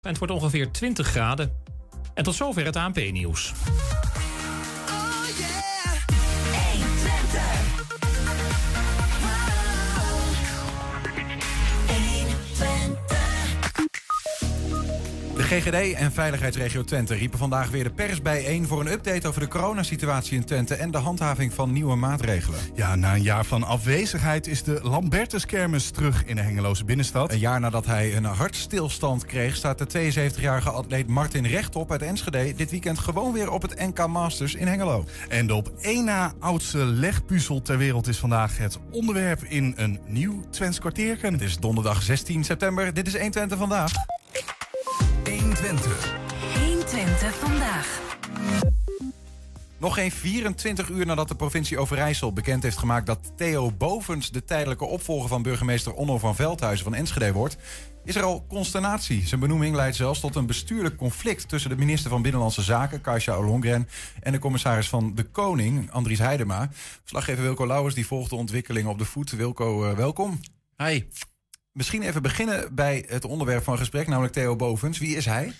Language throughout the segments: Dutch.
En het wordt ongeveer 20 graden. En tot zover het ANP-nieuws. GGD en Veiligheidsregio Twente riepen vandaag weer de pers bijeen voor een update over de coronasituatie in Twente en de handhaving van nieuwe maatregelen. Ja, na een jaar van afwezigheid is de Lambertuskermis terug in de Hengeloze binnenstad. Een jaar nadat hij een hartstilstand kreeg, staat de 72-jarige atleet Martin Rechtop uit Enschede dit weekend gewoon weer op het NK Masters in Hengelo. En de op één na oudste legpuzzel ter wereld is vandaag het onderwerp in een nieuw Twents kwartierken. Het is donderdag 16 september. Dit is 120 vandaag. 120. 120 vandaag. Nog geen 24 uur nadat de provincie Overijssel bekend heeft gemaakt dat Theo Bovens de tijdelijke opvolger van burgemeester Onno van Veldhuizen van Enschede wordt, is er al consternatie. Zijn benoeming leidt zelfs tot een bestuurlijk conflict tussen de minister van Binnenlandse Zaken, Kajsa Ollongren, en de commissaris van de Koning, Andries Heidema. Verslaggever Wilco Lauwers die volgt de ontwikkelingen op de voet. Wilco, uh, welkom. Hi. Misschien even beginnen bij het onderwerp van gesprek, namelijk Theo Bovens. Wie is hij?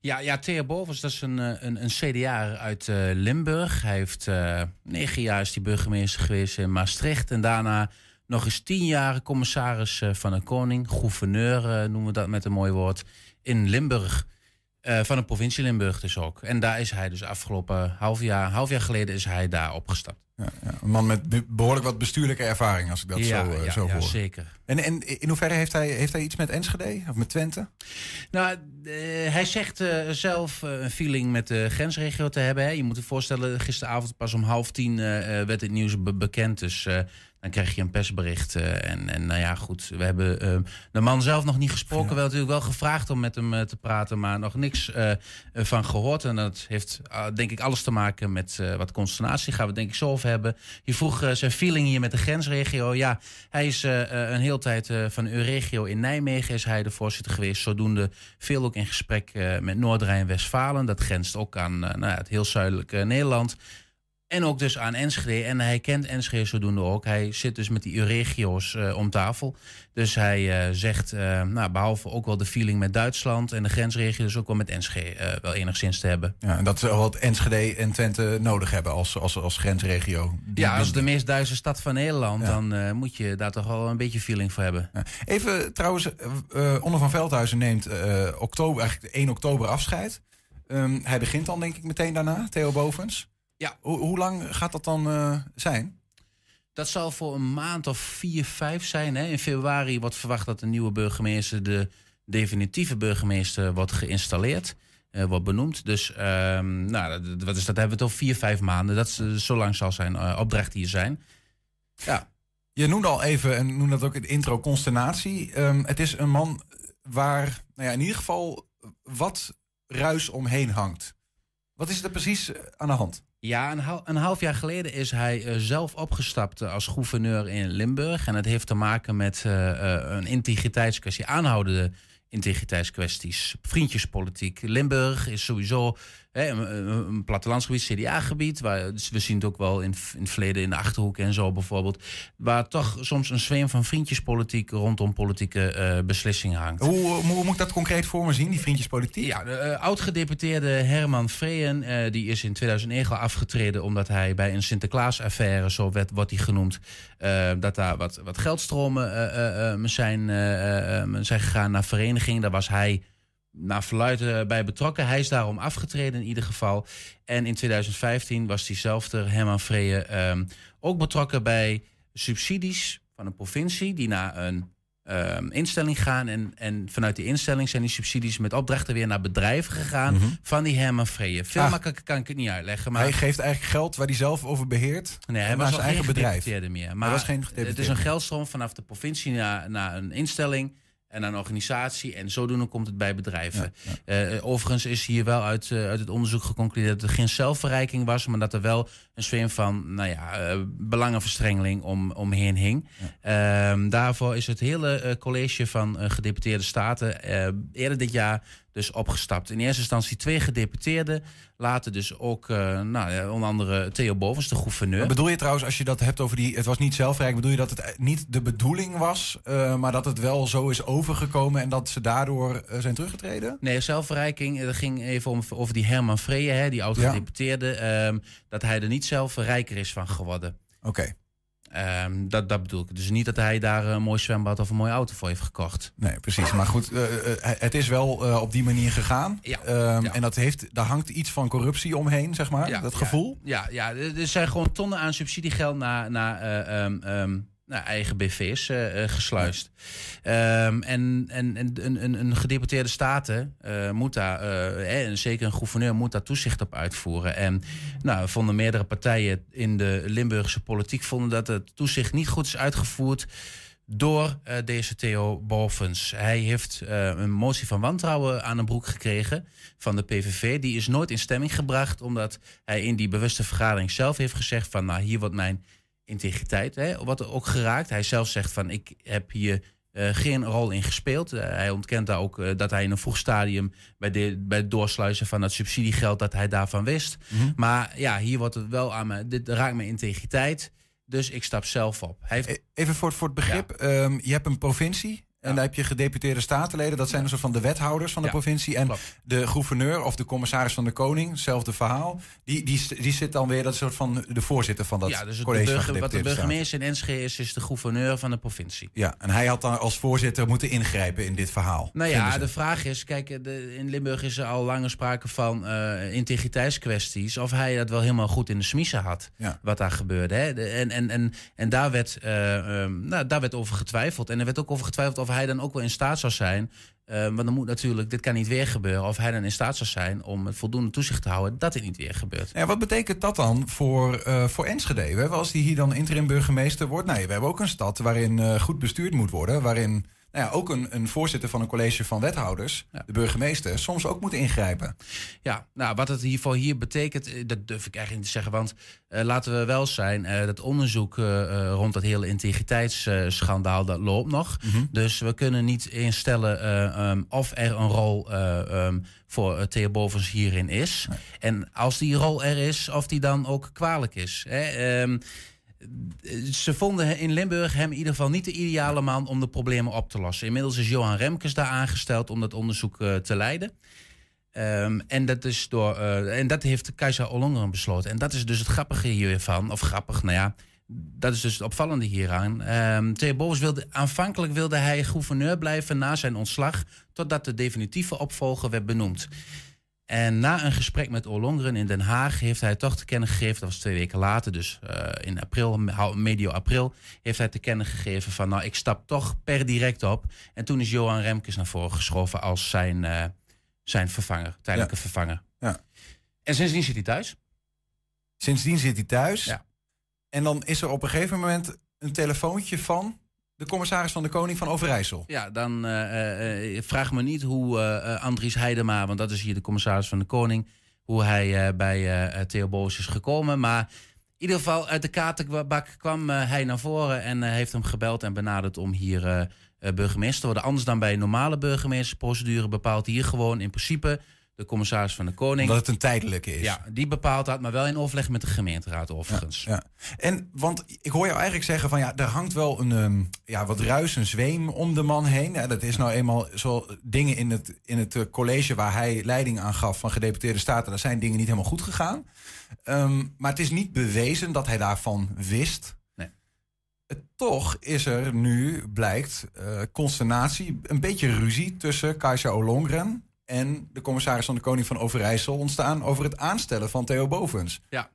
Ja, ja Theo Bovens, dat is een, eh, een, een CDA uit uh, Limburg. Hij heeft uh, negen jaar is die burgemeester geweest in Maastricht. En daarna nog eens tien jaar commissaris van de koning. Gouverneur noemen we dat met een mooi woord. In Limburg. van de provincie Limburg dus ook. En daar is hij dus afgelopen half jaar, half jaar geleden is hij daar opgestapt. Ja, ja, Een man met behoorlijk wat bestuurlijke ervaring, als ik dat ja, zo, uh, ja, zo hoor. zeker. En, en in hoeverre heeft hij, heeft hij iets met Enschede of met Twente? Nou, uh, hij zegt uh, zelf een feeling met de grensregio te hebben. Hè. Je moet je voorstellen, gisteravond pas om half tien werd het nieuws be bekend. Dus dan krijg je een persbericht. En, en nou ja, goed, we hebben de man zelf nog niet gesproken. Wel natuurlijk wel gevraagd om met hem te praten, maar nog niks van gehoord. En dat heeft denk ik alles te maken met wat consternatie. Gaan we denk ik zo over hebben. Je vroeg zijn feeling hier met de grensregio. Ja, hij is een hele tijd van Euregio in Nijmegen is hij de voorzitter geweest. Zodoende veel ook in gesprek met Noord-Rijn-Westfalen. Dat grenst ook aan nou het heel zuidelijke Nederland. En ook dus aan Enschede. En hij kent Enschede zodoende ook. Hij zit dus met die regio's uh, om tafel. Dus hij uh, zegt, uh, nou, behalve ook wel de feeling met Duitsland en de grensregio, dus ook wel met Enschede wel enigszins te hebben. Ja, en dat is wel wat Enschede en Twente nodig hebben als, als, als grensregio. Die ja, als de meest Duitse stad van Nederland, ja. dan moet je daar toch wel een beetje feeling voor hebben. Ja. Even trouwens, Onder van Veldhuizen neemt oktober, eigenlijk 1 oktober afscheid. Um, hij begint dan denk ik meteen daarna, Theo Bovens. Ja. Hoe, hoe lang gaat dat dan uh, zijn? Dat zal voor een maand of vier, vijf zijn. Hè? In februari wordt verwacht dat de nieuwe burgemeester, de definitieve burgemeester, wordt geïnstalleerd. Uh, wordt benoemd. Dus um, nou, wat is dat? Hebben we het over vier, vijf maanden. Dat is, uh, zo lang zal zijn uh, opdracht hier zijn. Ja. Je noemde al even, en noemde dat ook in de intro, consternatie. Um, het is een man waar nou ja, in ieder geval wat ruis omheen hangt. Wat is er precies aan de hand? Ja, een, een, half jaar geleden is hij uh, zelf opgestapt uh, als gouverneur in Limburg. En dat heeft te maken met uh, een integriteitskwestie, aanhoudende integriteitskwesties, vriendjespolitiek. Limburg is sowieso hè, een, een plattelandsgebied, CDA-gebied. Waar, dus we zien het ook wel in, in het verleden in de Achterhoek en zo bijvoorbeeld. Waar toch soms een zweem van vriendjespolitiek rondom politieke uh, beslissingen hangt. Hoe, hoe, hoe, moet ik dat concreet voor me zien, die vriendjespolitiek? Ja, de uh, oud-gedeputeerde Herman Vreyen, uh, die is in 2009 al afgetreden omdat hij bij een Sinterklaas-affaire, zo werd, wordt hij genoemd, dat daar wat, wat geldstromen zijn, zijn gegaan naar verenigingen. Daar was hij naar verluid uh, bij betrokken. Hij is daarom afgetreden in ieder geval. En in 2015 was diezelfde Herman Vreeën um, ook betrokken bij subsidies van een provincie die naar een um, instelling gaan. En, en vanuit die instelling zijn die subsidies met opdrachten weer naar bedrijven gegaan Mhm. mm -hmm. van die Herman Vreeën. Veel ah, makkelijker kan ik het niet uitleggen. Maar hij geeft eigenlijk geld waar hij zelf over beheert. Nee, hij was zijn eigen bedrijf. Meer. Maar was geen het is een geldstroom vanaf de provincie naar, naar een instelling en een organisatie. En zodoende komt het bij bedrijven. Ja, ja. Uh, overigens is hier wel uit, uh, uit het onderzoek geconcludeerd dat er geen zelfverrijking was, maar dat er wel een zweem van nou ja, uh, belangenverstrengeling om, omheen hing. Ja. daarvoor is het hele college van gedeputeerde staten eerder dit jaar dus opgestapt. In eerste instantie twee gedeputeerden. Later dus ook, uh, nou, ja, onder andere Theo Bovens, de gouverneur. Maar bedoel je trouwens, als je dat hebt over die... Het was niet zelfrijk, bedoel je dat het niet de bedoeling was... Uh, maar dat het wel zo is overgekomen en dat ze daardoor uh, zijn teruggetreden? Nee, zelfverrijking, dat ging even om, over die Herman hè, die oud-gedeputeerde. Ja. Um, dat hij er niet zelf rijker is van geworden. Oké. Okay. Um, dat, dat bedoel ik. Dus niet dat hij daar een mooi zwembad of een mooie auto voor heeft gekocht. Nee, precies. Maar goed, uh, het is wel uh, op die manier gegaan. Ja. Um, ja. En dat heeft, daar hangt iets van corruptie omheen, zeg maar. Ja, dat gevoel. Ja, ja, er zijn gewoon tonnen aan subsidiegeld naar, naar um, nou, eigen BV's uh, uh, gesluist. Um, en, en, en een, een gedeputeerde staten uh, moet daar, en zeker een gouverneur, moet daar toezicht op uitvoeren. En nou, vonden meerdere partijen in de Limburgse politiek vonden dat het toezicht niet goed is uitgevoerd door deze Theo Bovens. Hij heeft een motie van wantrouwen aan een broek gekregen van de PVV. Die is nooit in stemming gebracht, omdat hij in die bewuste vergadering zelf heeft gezegd van... nou, hier wordt mijn integriteit, hè, wat er ook geraakt. Hij zelf zegt van ik heb hier uh, geen rol in gespeeld. Uh, hij ontkent daar ook uh, dat hij in een vroeg stadium bij, de, bij het doorsluizen van het subsidiegeld dat hij daarvan wist. Mm -hmm. Maar ja, hier wordt het wel aan me. Dit raakt mijn integriteit. Dus ik stap zelf op. Hij heeft... Even voor, voor het begrip. Ja. Um, je hebt een provincie. En daar heb je gedeputeerde statenleden. Dat zijn een soort van de wethouders van de provincie. En klopt. de gouverneur of de commissaris van de koning, hetzelfde verhaal. Die, die, die zit dan weer dat soort van de voorzitter van dat ja, dus college. De burger, wat de burgemeester in Enschede is, is de gouverneur van de provincie. Ja, en hij had dan als voorzitter moeten ingrijpen in dit verhaal. Nou ja, de vraag is, kijk, de, in Limburg is er al langer sprake van uh, integriteitskwesties. Of hij dat wel helemaal goed in de smiezen had, ja. wat daar gebeurde. Hè? De, en, en, en, en daar, werd, uh, um, nou, daar werd over getwijfeld. En er werd ook over getwijfeld of hij dan ook wel in staat zou zijn. Uh, want dan moet natuurlijk, dit kan niet weer gebeuren. Of hij dan in staat zou zijn om het voldoende toezicht te houden dat dit niet weer gebeurt. Ja, wat betekent dat dan voor, uh, voor Enschede? Als die hier dan interim burgemeester wordt. Nee, we hebben ook een stad waarin uh, goed bestuurd moet worden. Waarin nou ja, ook een, een, voorzitter van een college van wethouders, ja. de burgemeester, soms ook moet ingrijpen. Ja, nou wat het hiervoor hier betekent, dat durf ik eigenlijk niet te zeggen. Want uh, laten we wel zijn, uh, dat onderzoek uh, rond dat hele integriteitsschandaal, dat loopt nog. Mm -hmm. Dus we kunnen niet instellen um, of er een rol um, voor Theo Bovens hierin is. Nee. En als die rol er is, of die dan ook kwalijk is. Hè? Um, ze vonden in Limburg hem in ieder geval niet de ideale man om de problemen op te lossen. Inmiddels is Johan Remkes daar aangesteld om dat onderzoek uh, te leiden. Um, en, dat is door, uh, en dat heeft Keizer Ollongren besloten. En dat is dus het grappige hiervan. Of grappig, nou ja, dat is dus het opvallende hieraan. Um, Theo wilde, aanvankelijk wilde hij gouverneur blijven na zijn ontslag... totdat de definitieve opvolger werd benoemd. En na een gesprek met Ollongren in Den Haag heeft hij toch te kennen gegeven, dat was twee weken later, dus uh, in april, medio april, heeft hij te kennen gegeven van nou, ik stap toch per direct op. En toen is Johan Remkes naar voren geschoven als zijn, uh, zijn vervanger, tijdelijke ja. vervanger. Ja. En sindsdien zit hij thuis. Sindsdien zit hij thuis. Ja. En dan is er op een gegeven moment een telefoontje van de commissaris van de Koning van Overijssel. Ja, dan uh, uh, vraag me niet hoe Andries Heidema, want dat is hier de commissaris van de Koning, hoe hij bij Theo Boos is gekomen. Maar in ieder geval uit de kaartenbak kwam hij naar voren en heeft hem gebeld en benaderd om hier burgemeester te worden. Anders dan bij normale burgemeestersprocedure bepaalt hier gewoon in principe de commissaris van de Koning. Omdat het een tijdelijke is. Ja, die bepaalt dat, maar wel in overleg met de gemeenteraad overigens. Ja, ja. En, want ik hoor jou eigenlijk zeggen van ja, er hangt wel een um, ja, wat ruis, een zweem om de man heen. Ja, dat is nou eenmaal zo dingen in het, in het uh, college waar hij leiding aan gaf van gedeputeerde staten. Daar zijn dingen niet helemaal goed gegaan. Um, maar het is niet bewezen dat hij daarvan wist. Nee. Toch is er nu, blijkt, uh, consternatie, een beetje ruzie tussen Kajsa Olongren en de commissaris van de Koning van Overijssel ontstaan over het aanstellen van Theo Bovens. Ja.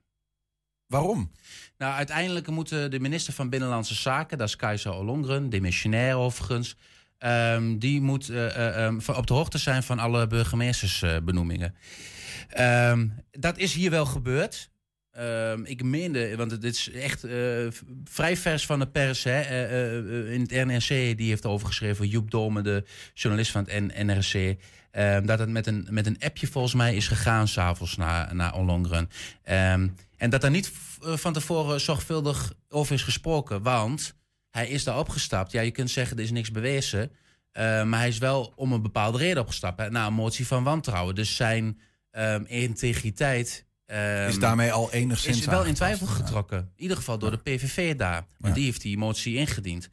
Waarom? Nou, uiteindelijk moeten de minister van Binnenlandse Zaken, dat is Keizer Ollongren, demissionair overigens, um, die moet uh, um, op de hoogte zijn van alle burgemeestersbenoemingen. Um, dat is hier wel gebeurd. Um, ik meende, want het is echt uh, vrij vers van de pers. Hè? Uh, uh, in het NRC, die heeft over geschreven. Joep Dome, de journalist van het NRC. Um, dat het met een, met een appje volgens mij is gegaan s'avonds naar, naar Ollongren. Um, en dat daar niet van tevoren zorgvuldig over is gesproken. Want hij is daar opgestapt. Ja, je kunt zeggen, er is niks bewezen. Eh, maar hij is wel om een bepaalde reden opgestapt. Hè, na een motie van wantrouwen. Dus zijn ehm, integriteit... ehm, is daarmee al enigszins is wel in twijfel getrokken. In ieder geval door de PVV daar. Want Ja. die heeft die motie ingediend.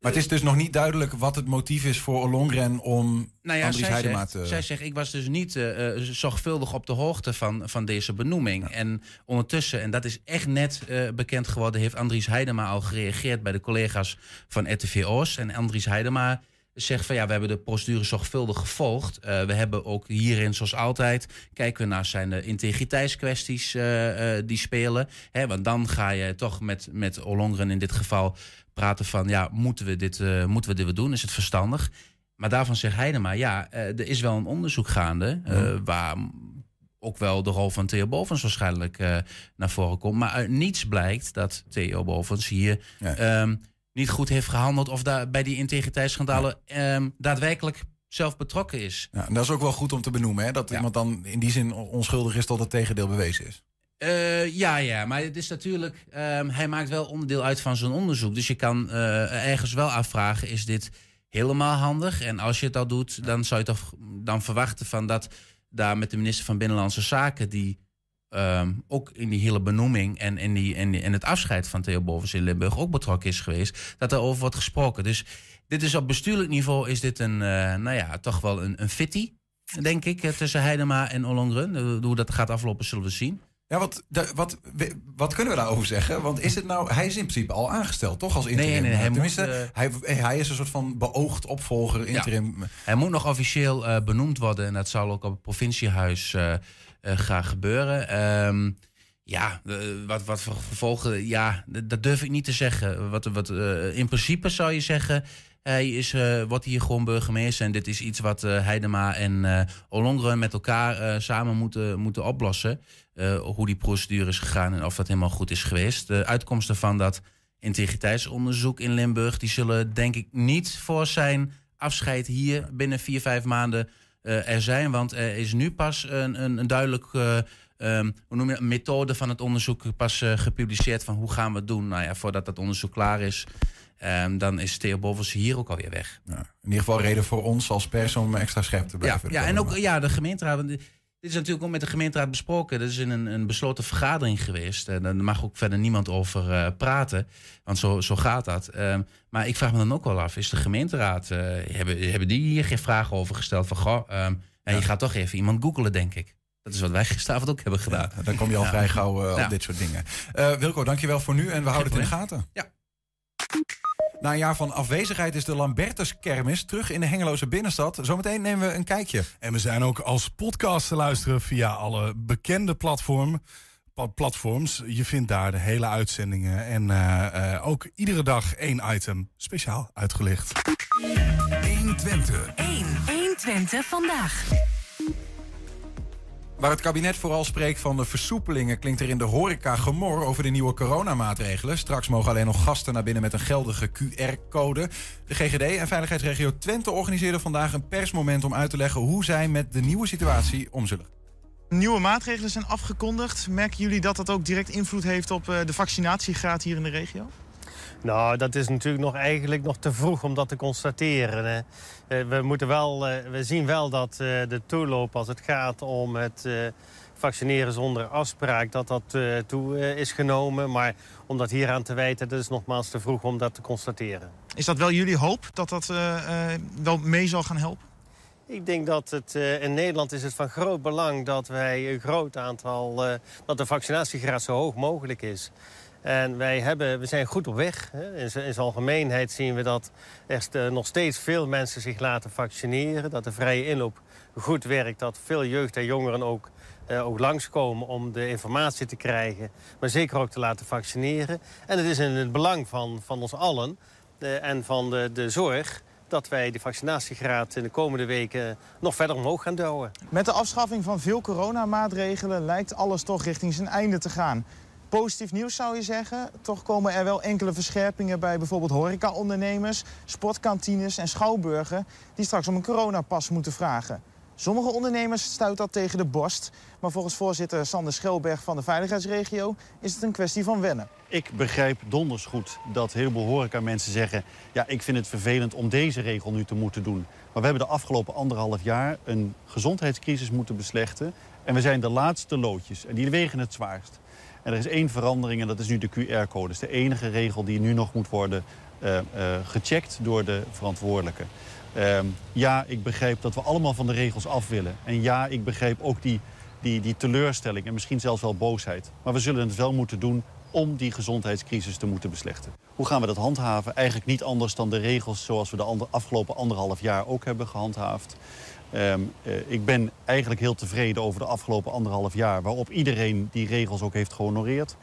Maar het is dus nog niet duidelijk wat het motief is voor Ollongren om Nou ja, Andries Heidema zegt, te... zij zegt, ik was dus niet eh, zorgvuldig op de hoogte van, van deze benoeming. En ondertussen, en dat is echt net eh, bekend geworden, heeft Andries Heidema al gereageerd bij de collega's van RTV Oost. En Andries Heidema zegt van ja, we hebben de procedure zorgvuldig gevolgd. Eh, we hebben ook hierin, zoals altijd, kijken we naar zijn eh, integriteitskwesties eh, die spelen. Hè, want dan ga je toch met, met Ollongren in dit geval praten van ja, moeten we dit, moeten we dit doen? Is het verstandig? Maar daarvan zegt Heidema, ja, er is wel een onderzoek gaande... waar ook wel de rol van Theo Bovens waarschijnlijk naar voren komt. Maar uit niets blijkt dat Theo Bovens hier Ja. ehm, niet goed heeft gehandeld... of daar bij die integriteitsschandalen ehm, daadwerkelijk zelf betrokken is. Ja, en dat is ook wel goed om te benoemen, hè? dat Ja. iemand dan in die zin onschuldig is tot het tegendeel bewezen is. Eh, ja, ja, maar het is natuurlijk. ehm, hij maakt wel onderdeel uit van zijn onderzoek. Dus je kan eh, ergens wel afvragen: is dit helemaal handig? En als je het al doet, dan zou je toch dan verwachten van dat daar met de minister van Binnenlandse Zaken, die ehm, ook in die hele benoeming en, in die, en, en het afscheid van Theo Bovens in Limburg ook betrokken is geweest, dat er over wordt gesproken. Dus dit is op bestuurlijk niveau is dit een, eh, nou ja, toch wel een, een fitty, denk ik, eh, tussen Heidema en Ollongren. Eh, Hoe dat gaat aflopen, zullen we zien. Ja, wat, wat, wat kunnen we daarover zeggen? Want is het nou, hij is in principe al aangesteld, toch? Als interim. nee, nee, hij Tenminste, moet, hij, hij is een soort van beoogd opvolger, interim. Hij moet nog officieel benoemd worden en dat zal ook op het provinciehuis eh, eh, gaan gebeuren. Ehm, ja, eh, wat, wat voor gevolgen, ja, dat durf ik niet te zeggen. Wat, wat, eh, in principe zou je zeggen, hij is, eh, wordt hier gewoon burgemeester en dit is iets wat eh, Heidema en eh Ollongren met elkaar eh, samen moeten, moeten oplossen. Eh, hoe die procedure is gegaan en of dat helemaal goed is geweest. De uitkomsten van dat integriteitsonderzoek in Limburg, die zullen denk ik niet voor zijn afscheid hier binnen vier, vijf maanden eh, er zijn. Want er is nu pas een, een, een duidelijk eh, ehm, hoe noem je, dat, methode van het onderzoek pas eh, gepubliceerd van hoe gaan we het doen. Nou ja, voordat dat onderzoek klaar is, ehm, dan is Theo Bovens hier ook alweer weg. Ja, in ieder geval reden voor ons als pers om extra scherp te Ja, blijven. ja, en ook ja, de gemeenteraad. Dit is natuurlijk ook met de gemeenteraad besproken. Dat is in een, een besloten vergadering geweest. En daar mag ook verder niemand over eh, praten. Want zo, zo gaat dat. Ehm, maar ik vraag me dan ook wel af: is de gemeenteraad. eh, hebben, hebben die hier geen vragen over gesteld? Van goh, ehm, ja, je gaat toch even iemand googelen, denk ik. Dat is wat wij gisteravond ook hebben gedaan. Ja, dan kom je al Ja. vrij gauw eh, op dit soort dingen. Wilco, dankjewel voor nu en we houden het in de gaten. Ja. Na een jaar van afwezigheid is de Lambertus-kermis terug in de Hengeloze binnenstad. Zometeen nemen we een kijkje. En we zijn ook als podcast te luisteren via alle bekende platform, platforms. Je vindt daar de hele uitzendingen en eh, eh, ook iedere dag één item speciaal uitgelicht. 120. 1. 120 vandaag. Waar het kabinet vooral spreekt van de versoepelingen... klinkt er in de horeca gemor over de nieuwe coronamaatregelen. Straks mogen alleen nog gasten naar binnen met een geldige QR-code. De GGD en Veiligheidsregio Twente organiseerden vandaag een persmoment... om uit te leggen hoe zij met de nieuwe situatie om zullen. Nieuwe maatregelen zijn afgekondigd. Merken jullie dat dat ook direct invloed heeft op eh, de vaccinatiegraad hier in de regio? Nou, dat is natuurlijk nog eigenlijk nog te vroeg om dat te constateren. hè. Eh, We, moeten wel, eh, we zien wel dat eh, de toeloop als het gaat om het vaccineren zonder afspraak... dat dat toe is genomen. Maar om dat hier aan te wijten, dat is nogmaals te vroeg om dat te constateren. Is dat wel jullie hoop dat dat wel mee zal gaan helpen? Ik denk dat het in Nederland is het van groot belang dat wij een groot aantal... dat de vaccinatiegraad zo hoog mogelijk is. En wij hebben, we zijn goed op weg. In, zijn algemeenheid zien we dat er nog steeds veel mensen zich laten vaccineren. Dat de vrije inloop goed werkt. Dat veel jeugd en jongeren ook, eh, ook langskomen om de informatie te krijgen. Maar zeker ook te laten vaccineren. En het is in het belang van, van ons allen eh, en van de, de zorg dat wij de vaccinatiegraad in de komende weken nog verder omhoog gaan douwen. Met de afschaffing van veel coronamaatregelen lijkt alles toch richting zijn einde te gaan. Positief nieuws zou je zeggen. Toch komen er wel enkele verscherpingen bij bijvoorbeeld horecaondernemers, sportkantines en schouwburgen... die straks om een coronapas moeten vragen. Sommige ondernemers stuit dat tegen de borst. Maar volgens voorzitter Sander Schelberg van de veiligheidsregio is het een kwestie van wennen. Ik begrijp donders goed dat heel veel horeca-mensen zeggen... ja, ik vind het vervelend om deze regel nu te moeten doen. Maar we hebben de afgelopen anderhalf jaar een gezondheidscrisis moeten beslechten. En we zijn de laatste loodjes en die wegen het zwaarst. En er is één verandering en dat is nu de QR-code. Dat is de enige regel die nu nog moet worden uh, uh, gecheckt door de verantwoordelijke. Uh, ja, ik begrijp dat we allemaal van de regels af willen. En ja, ik begrijp ook die, die, die teleurstelling en misschien zelfs wel boosheid. Maar we zullen het wel moeten doen om die gezondheidscrisis te moeten beslechten. Hoe gaan we dat handhaven? Eigenlijk niet anders dan de regels zoals we de afgelopen anderhalf jaar ook hebben gehandhaafd. Um, uh, ik ben eigenlijk heel tevreden over de afgelopen anderhalf jaar... waarop iedereen die regels ook heeft gehonoreerd.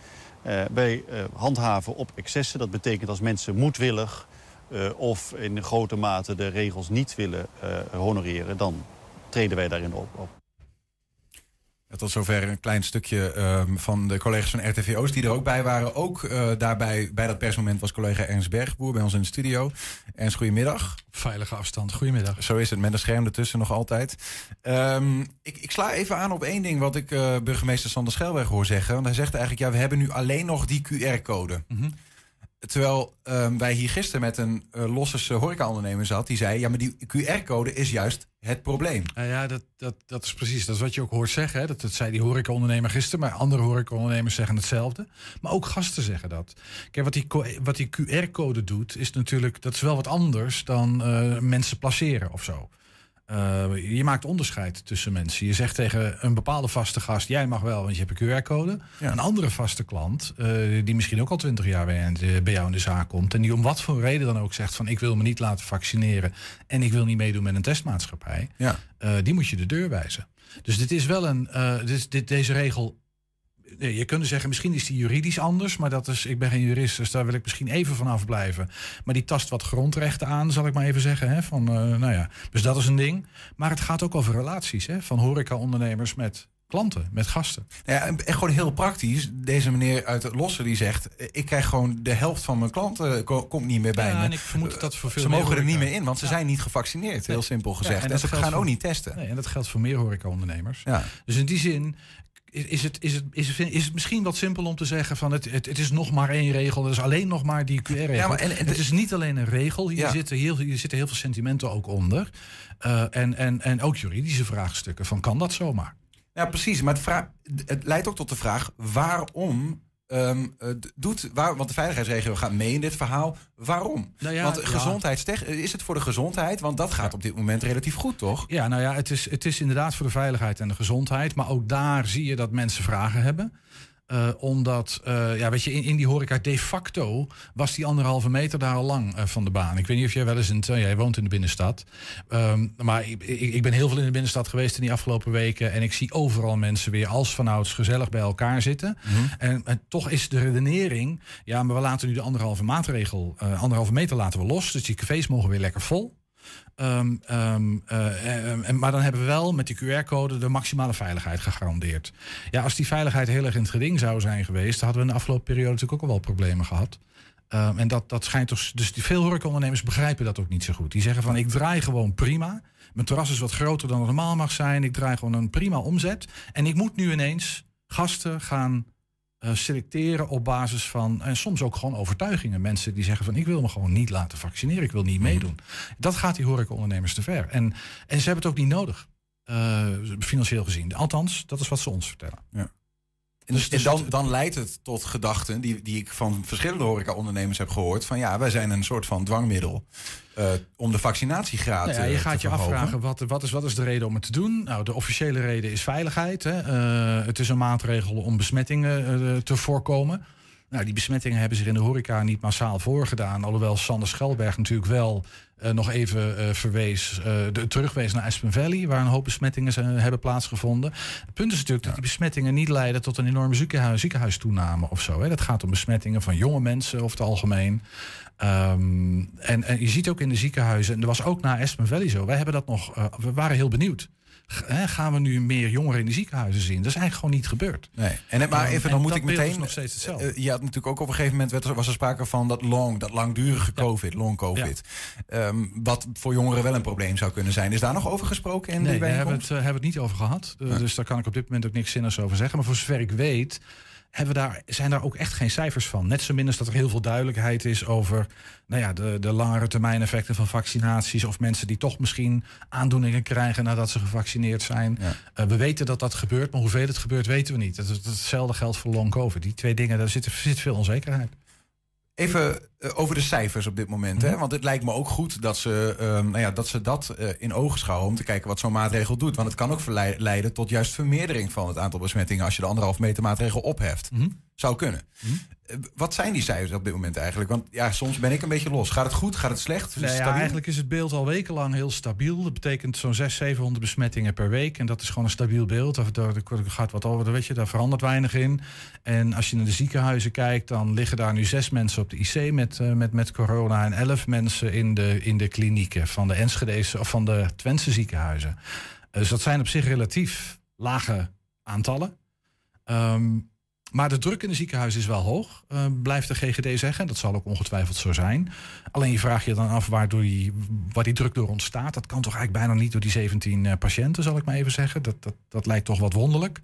Uh, wij uh, handhaven op excessen. Dat betekent als mensen moedwillig of in grote mate de regels niet willen honoreren... dan treden wij daarin op. Tot zover een klein stukje um, van de collega's van RTV Oost die er ook bij waren. Ook uh, daarbij, bij dat persmoment was collega Ernst Bergboer bij ons in de studio. Ernst, goedemiddag. Veilige afstand, goedemiddag. Zo is het, met een scherm ertussen nog altijd. Um, ik, ik, sla even aan op één ding wat ik uh, burgemeester Sander Schelberg hoor zeggen. Want hij zegt eigenlijk, ja, we hebben nu alleen nog die QR-code. Mm -hmm. Terwijl um, wij hier gisteren met een uh, losse horecaondernemer zat. Die zei, ja, maar die QR-code is juist het probleem. Nou ja, dat, dat, dat is precies. Dat is wat je ook hoort zeggen. Hè? Dat, zei die horecaondernemer gisteren. Maar andere horecaondernemers zeggen hetzelfde. Maar ook gasten zeggen dat. Kijk, wat die, wat die QR-code doet, is natuurlijk... Dat is wel wat anders dan uh, mensen placeren of zo. Uh, je maakt onderscheid tussen mensen. Je zegt tegen een bepaalde vaste gast: jij mag wel, want je hebt een QR-code. Ja. Een andere vaste klant, uh, die misschien ook al twintig jaar bij, jou in de zaak komt. en die om wat voor reden dan ook zegt: van ik wil me niet laten vaccineren. en ik wil niet meedoen met een testmaatschappij. Ja. Uh, die moet je de deur wijzen. Dus dit is wel een. dit, dit, deze regel je kunt zeggen, misschien is die juridisch anders, maar dat is, ik ben geen jurist, dus daar wil ik misschien even van afblijven. Maar die tast wat grondrechten aan, zal ik maar even zeggen. Hè, van, uh, nou ja, dus dat is een ding. Maar het gaat ook over relaties hè, van horeca-ondernemers met klanten, met gasten. Ja, en gewoon heel praktisch. Deze meneer uit het Lossen die zegt... ik krijg gewoon de helft van mijn klanten komt niet meer bij ja, me. En ik vermoed dat voor veel Ze mogen er niet meer in, want ze ja. zijn niet gevaccineerd, heel simpel gezegd. Ja, en, en ze gaan voor, ook niet testen. Nee, en dat geldt voor meer horeca-ondernemers. Ja. Dus in die zin is het, is, het, is, het, is het misschien wat simpel om te zeggen van het, het, het is nog maar één regel. Het is alleen nog maar die QR-regel. Ja, maar en, en het is niet alleen een regel. Hier, ja. zitten, heel, hier zitten heel veel sentimenten ook onder. Uh, en, en, en ook juridische vraagstukken van kan dat zomaar? Ja, precies. Maar het, vraag, het leidt ook tot de vraag waarom Um, uh, doet, waar, want de veiligheidsregio gaat mee in dit verhaal. Waarom? Nou ja, want gezondheidstech, is het voor de gezondheid? Want dat gaat op dit moment relatief goed, toch? Ja, nou ja, het is, het is inderdaad voor de veiligheid en de gezondheid. Maar ook daar zie je dat mensen vragen hebben. Uh, omdat, uh, ja, weet je, in, in, die horeca de facto was die anderhalve meter daar al lang uh, van de baan. Ik weet niet of jij wel eens in, jij woont in de binnenstad. Um, maar ik, ik, ik, ben heel veel in de binnenstad geweest in die afgelopen weken. En ik zie overal mensen weer als vanouds gezellig bij elkaar zitten. Mm -hmm. en, en, toch is de redenering, ja, maar we laten nu de anderhalve maatregel, anderhalve meter laten we los. Dus die cafés mogen weer lekker vol. Um, um, uh, maar dan hebben we wel met die QR-code de maximale veiligheid gegarandeerd. Ja, als die veiligheid heel erg in het geding zou zijn geweest, hadden we in de afgelopen periode natuurlijk ook al wel problemen gehad. En dat, dat schijnt toch. Dus die veel horecaondernemers begrijpen dat ook niet zo goed. Die zeggen van ik draai gewoon prima. Mijn terras is wat groter dan normaal mag zijn. Ik draai gewoon een prima omzet. En ik moet nu ineens gasten gaan selecteren op basis van, en soms ook gewoon overtuigingen. Mensen die zeggen van ik wil me gewoon niet laten vaccineren, ik wil niet meedoen. Dat gaat die horecaondernemers te ver. En, en ze hebben het ook niet nodig, uh, financieel gezien. Althans, dat is wat ze ons vertellen. Ja. En, dus, en dan, dan leidt het tot gedachten die, die ik van verschillende horecaondernemers heb gehoord. Van ja, wij zijn een soort van dwangmiddel uh, om de vaccinatiegraad nou ja, Je gaat je afvragen, wat, wat, is, wat is de reden om het te doen? Nou, de officiële reden is veiligheid. Hè. Uh, het is een maatregel om besmettingen uh, te voorkomen. Nou, die besmettingen hebben zich in de horeca niet massaal voorgedaan. Alhoewel Sander Schelberg natuurlijk wel uh, nog even uh, verwees, uh, de, terugwees naar Aspen Valley, waar een hoop besmettingen zijn, hebben plaatsgevonden. Het punt is natuurlijk ja. dat die besmettingen niet leiden tot een enorme ziekenhuis, ziekenhuistoename of zo. Hè. Dat gaat om besmettingen van jonge mensen over het algemeen. Um, en, en je ziet ook in de ziekenhuizen, en er was ook na Aspen Valley zo, wij hebben dat nog, we waren heel benieuwd gaan we nu meer jongeren in de ziekenhuizen zien? Dat is eigenlijk gewoon niet gebeurd. Nee. En, maar even, dan moet ik meteen. nog steeds hetzelfde. Uh, je had natuurlijk ook op een gegeven moment was er sprake van dat long, dat langdurige COVID, long COVID. Ja. Ehm, wat voor jongeren wel een probleem zou kunnen zijn. Is daar nog over gesproken in nee, hebben we, bijeenkomst? het, eh, hebben we het niet over gehad. Eh, Dus daar kan ik op dit moment ook niks zinnigs over zeggen. Maar voor zover ik weet, hebben daar, zijn daar ook echt geen cijfers van. Net zo min als dat er heel veel duidelijkheid is over nou ja, de, de langere termijn effecten van vaccinaties. Of mensen die toch misschien aandoeningen krijgen nadat ze gevaccineerd zijn. Ja. Eh, we weten dat dat gebeurt, maar hoeveel het gebeurt weten we niet. Dat, hetzelfde geldt voor long covid. Die twee dingen, daar zit, zit veel onzekerheid. Even eh, over de cijfers op dit moment. Mhm. Hè? Want het lijkt me ook goed dat ze, ehm, nou ja, dat, ze dat eh, in ogen schouwen... om te kijken wat zo'n maatregel doet. Want het kan ook leiden tot juist vermeerdering van het aantal besmettingen... als je de anderhalf meter maatregel opheft. Mhm. Zou kunnen. Mhm. Eh, Wat zijn die cijfers op dit moment eigenlijk? Want ja, soms ben ik een beetje los. Gaat het goed? Gaat het slecht? Nee, ja, eigenlijk is het beeld al wekenlang heel stabiel. Dat betekent zo'n 600, 700 besmettingen per week. En dat is gewoon een stabiel beeld. Daar, gaat wat over, daar weet je, daar verandert weinig in. En als je naar de ziekenhuizen kijkt, dan liggen daar nu zes mensen op de IC met, eh, met, met corona. En elf mensen in de, in de klinieken van de Enschedese of van de Twentse ziekenhuizen. Dus dat zijn op zich relatief lage aantallen. Ehm, maar de druk in de ziekenhuizen is wel hoog, eh, blijft de GGD zeggen. Dat zal ook ongetwijfeld zo zijn. Alleen je vraagt je dan af waardoor die, waar die druk door ontstaat. Dat kan toch eigenlijk bijna niet door die 17 eh, patiënten, zal ik maar even zeggen. Dat, dat, dat lijkt toch wat wonderlijk.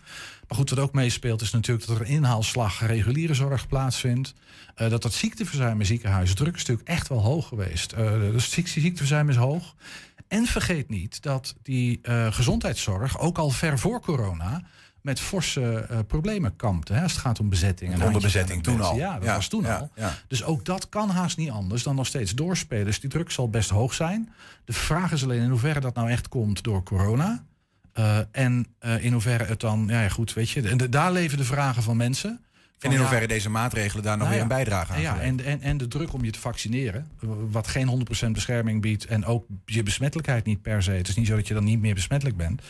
Maar goed, wat ook meespeelt is natuurlijk dat er een inhaalslag reguliere zorg plaatsvindt. Eh, dat dat ziekteverzuim in ziekenhuizen, druk is natuurlijk echt wel hoog geweest. Dus ziek- ziekteverzuim is hoog. En vergeet niet dat die gezondheidszorg ook al ver voor corona met forse eh, problemen kampte. Hè, als het gaat om bezetting. en Onderbezetting toen en al. Ja, dat was toen ja, al. ja. Dus ook dat kan haast niet anders dan nog steeds doorspelen. Dus die druk zal best hoog zijn. De vraag is alleen in hoeverre dat nou echt komt door corona. Eh, en eh, in hoeverre het dan, ja, ja goed, weet je, en de- daar leven de vragen van mensen. En in hoeverre deze maatregelen daar nog nou weer een bijdrage aan ja, en, en, en de druk om je te vaccineren, wat geen 100% bescherming biedt en ook je besmettelijkheid niet per se. Het is niet zo dat je dan niet meer besmettelijk bent.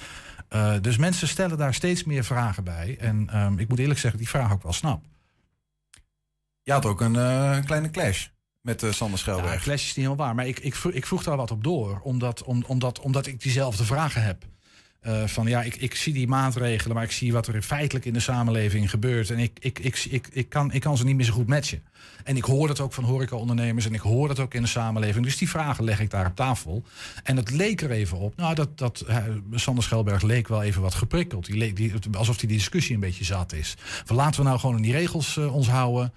Eh, dus mensen stellen daar steeds meer vragen bij. En ehm, ik moet eerlijk zeggen, die vraag ook wel snap. Je had ook een eh, kleine clash met eh, Sander Ja, Schelberg. clash is niet helemaal waar. Maar ik, ik, vroeg, ik vroeg daar wat op door. Omdat, om, omdat, omdat ik diezelfde vragen heb. Eh, van ja, ik, ik zie die maatregelen, maar ik zie wat er feitelijk in de samenleving gebeurt. En ik, ik, ik, ik, ik, kan, ik kan ze niet meer zo goed matchen. En ik hoor dat ook van horecaondernemers en ik hoor dat ook in de samenleving. Dus die vragen leg ik daar op tafel. En het leek er even op. Nou, dat, dat eh, Sander Schelberg leek wel even wat geprikkeld. Die leek, die, alsof die discussie een beetje zat is. Van laten we nou gewoon in die regels eh, ons houden.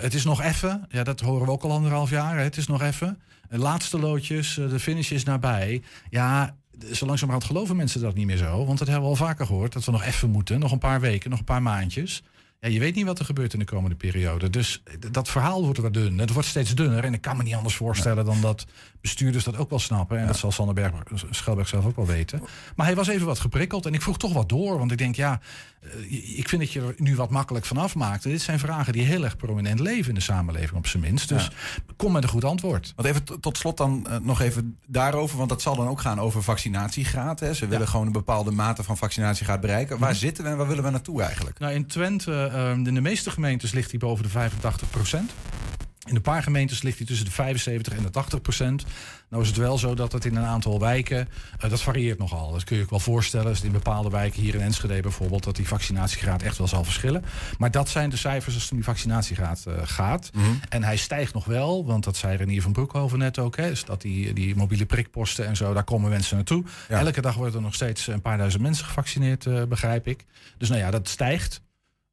Het is nog even. Ja, dat horen we ook al anderhalf jaar. hè. Het is nog even. Laatste loodjes, de finish is nabij. Ja, zo langzamerhand geloven mensen dat niet meer zo. Want dat hebben we al vaker gehoord. Dat we nog even moeten. Nog een paar weken, nog een paar maandjes. Ja, je weet niet wat er gebeurt in de komende periode. Dus dat verhaal wordt wat dun. Het wordt steeds dunner. En ik kan me niet anders voorstellen dan dat bestuurders dat ook wel snappen. En dat zal Sander Berg, Schelberg zelf ook wel weten. Maar hij was even wat geprikkeld. En ik vroeg toch wat door. Want ik denk, ja, eh, ik vind dat je er nu wat makkelijk van afmaakt. Dit zijn vragen die heel erg prominent leven in de samenleving, op zijn minst. Dus kom met een goed antwoord. Want even tot slot dan eh, nog even daarover, want dat zal dan ook gaan over vaccinatiegraad. Hè. Ze willen gewoon een bepaalde mate van vaccinatiegraad bereiken. Waar zitten we en waar willen we naartoe eigenlijk? Nou, in Twente, eh, in de meeste gemeentes ligt hij boven de 85 procent. In een paar gemeentes ligt hij tussen de 75 en de 80 procent. Nou is het wel zo dat het in een aantal wijken, eh, dat varieert nogal. Dat kun je je ook wel voorstellen. Als het in bepaalde wijken, hier in Enschede bijvoorbeeld, dat die vaccinatiegraad echt wel zal verschillen. Maar dat zijn de cijfers als het om die vaccinatiegraad eh, gaat. En hij stijgt nog wel, want dat zei Renier van Broekhoven net ook. Hè, is dat die, die mobiele prikposten en zo, daar komen mensen naartoe. Ja. Elke dag worden er nog steeds een paar duizend mensen gevaccineerd, eh, begrijp ik. Dus nou ja, dat stijgt.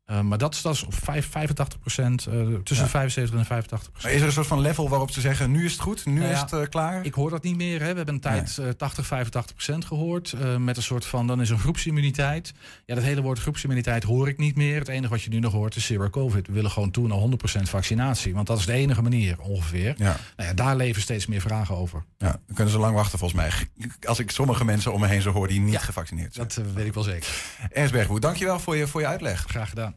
Eh, maar dat is, dat is op vijf- 85 procent, eh, tussen de 75 en 85 Maar is er een soort van level waarop ze zeggen, nu is het goed, nu Nou ja, is het eh, klaar? Ik hoor dat niet meer. Hè. We hebben een tijd eh 80, 85 procent gehoord. eh, met een soort van, dan is een groepsimmuniteit. Ja, dat hele woord groepsimmuniteit hoor ik niet meer. Het enige wat je nu nog hoort is zero covid. We willen gewoon toe naar 100 procent vaccinatie. Want dat is de enige manier ongeveer. Ja. Nou ja, daar leven steeds meer vragen over. Ja, dan kunnen ze lang wachten volgens mij. Als ik sommige mensen om me heen zo hoor die niet gevaccineerd zijn. Dat weet ik wel zeker. Ernst Bergboer, dankjewel voor je, voor je uitleg. Graag gedaan.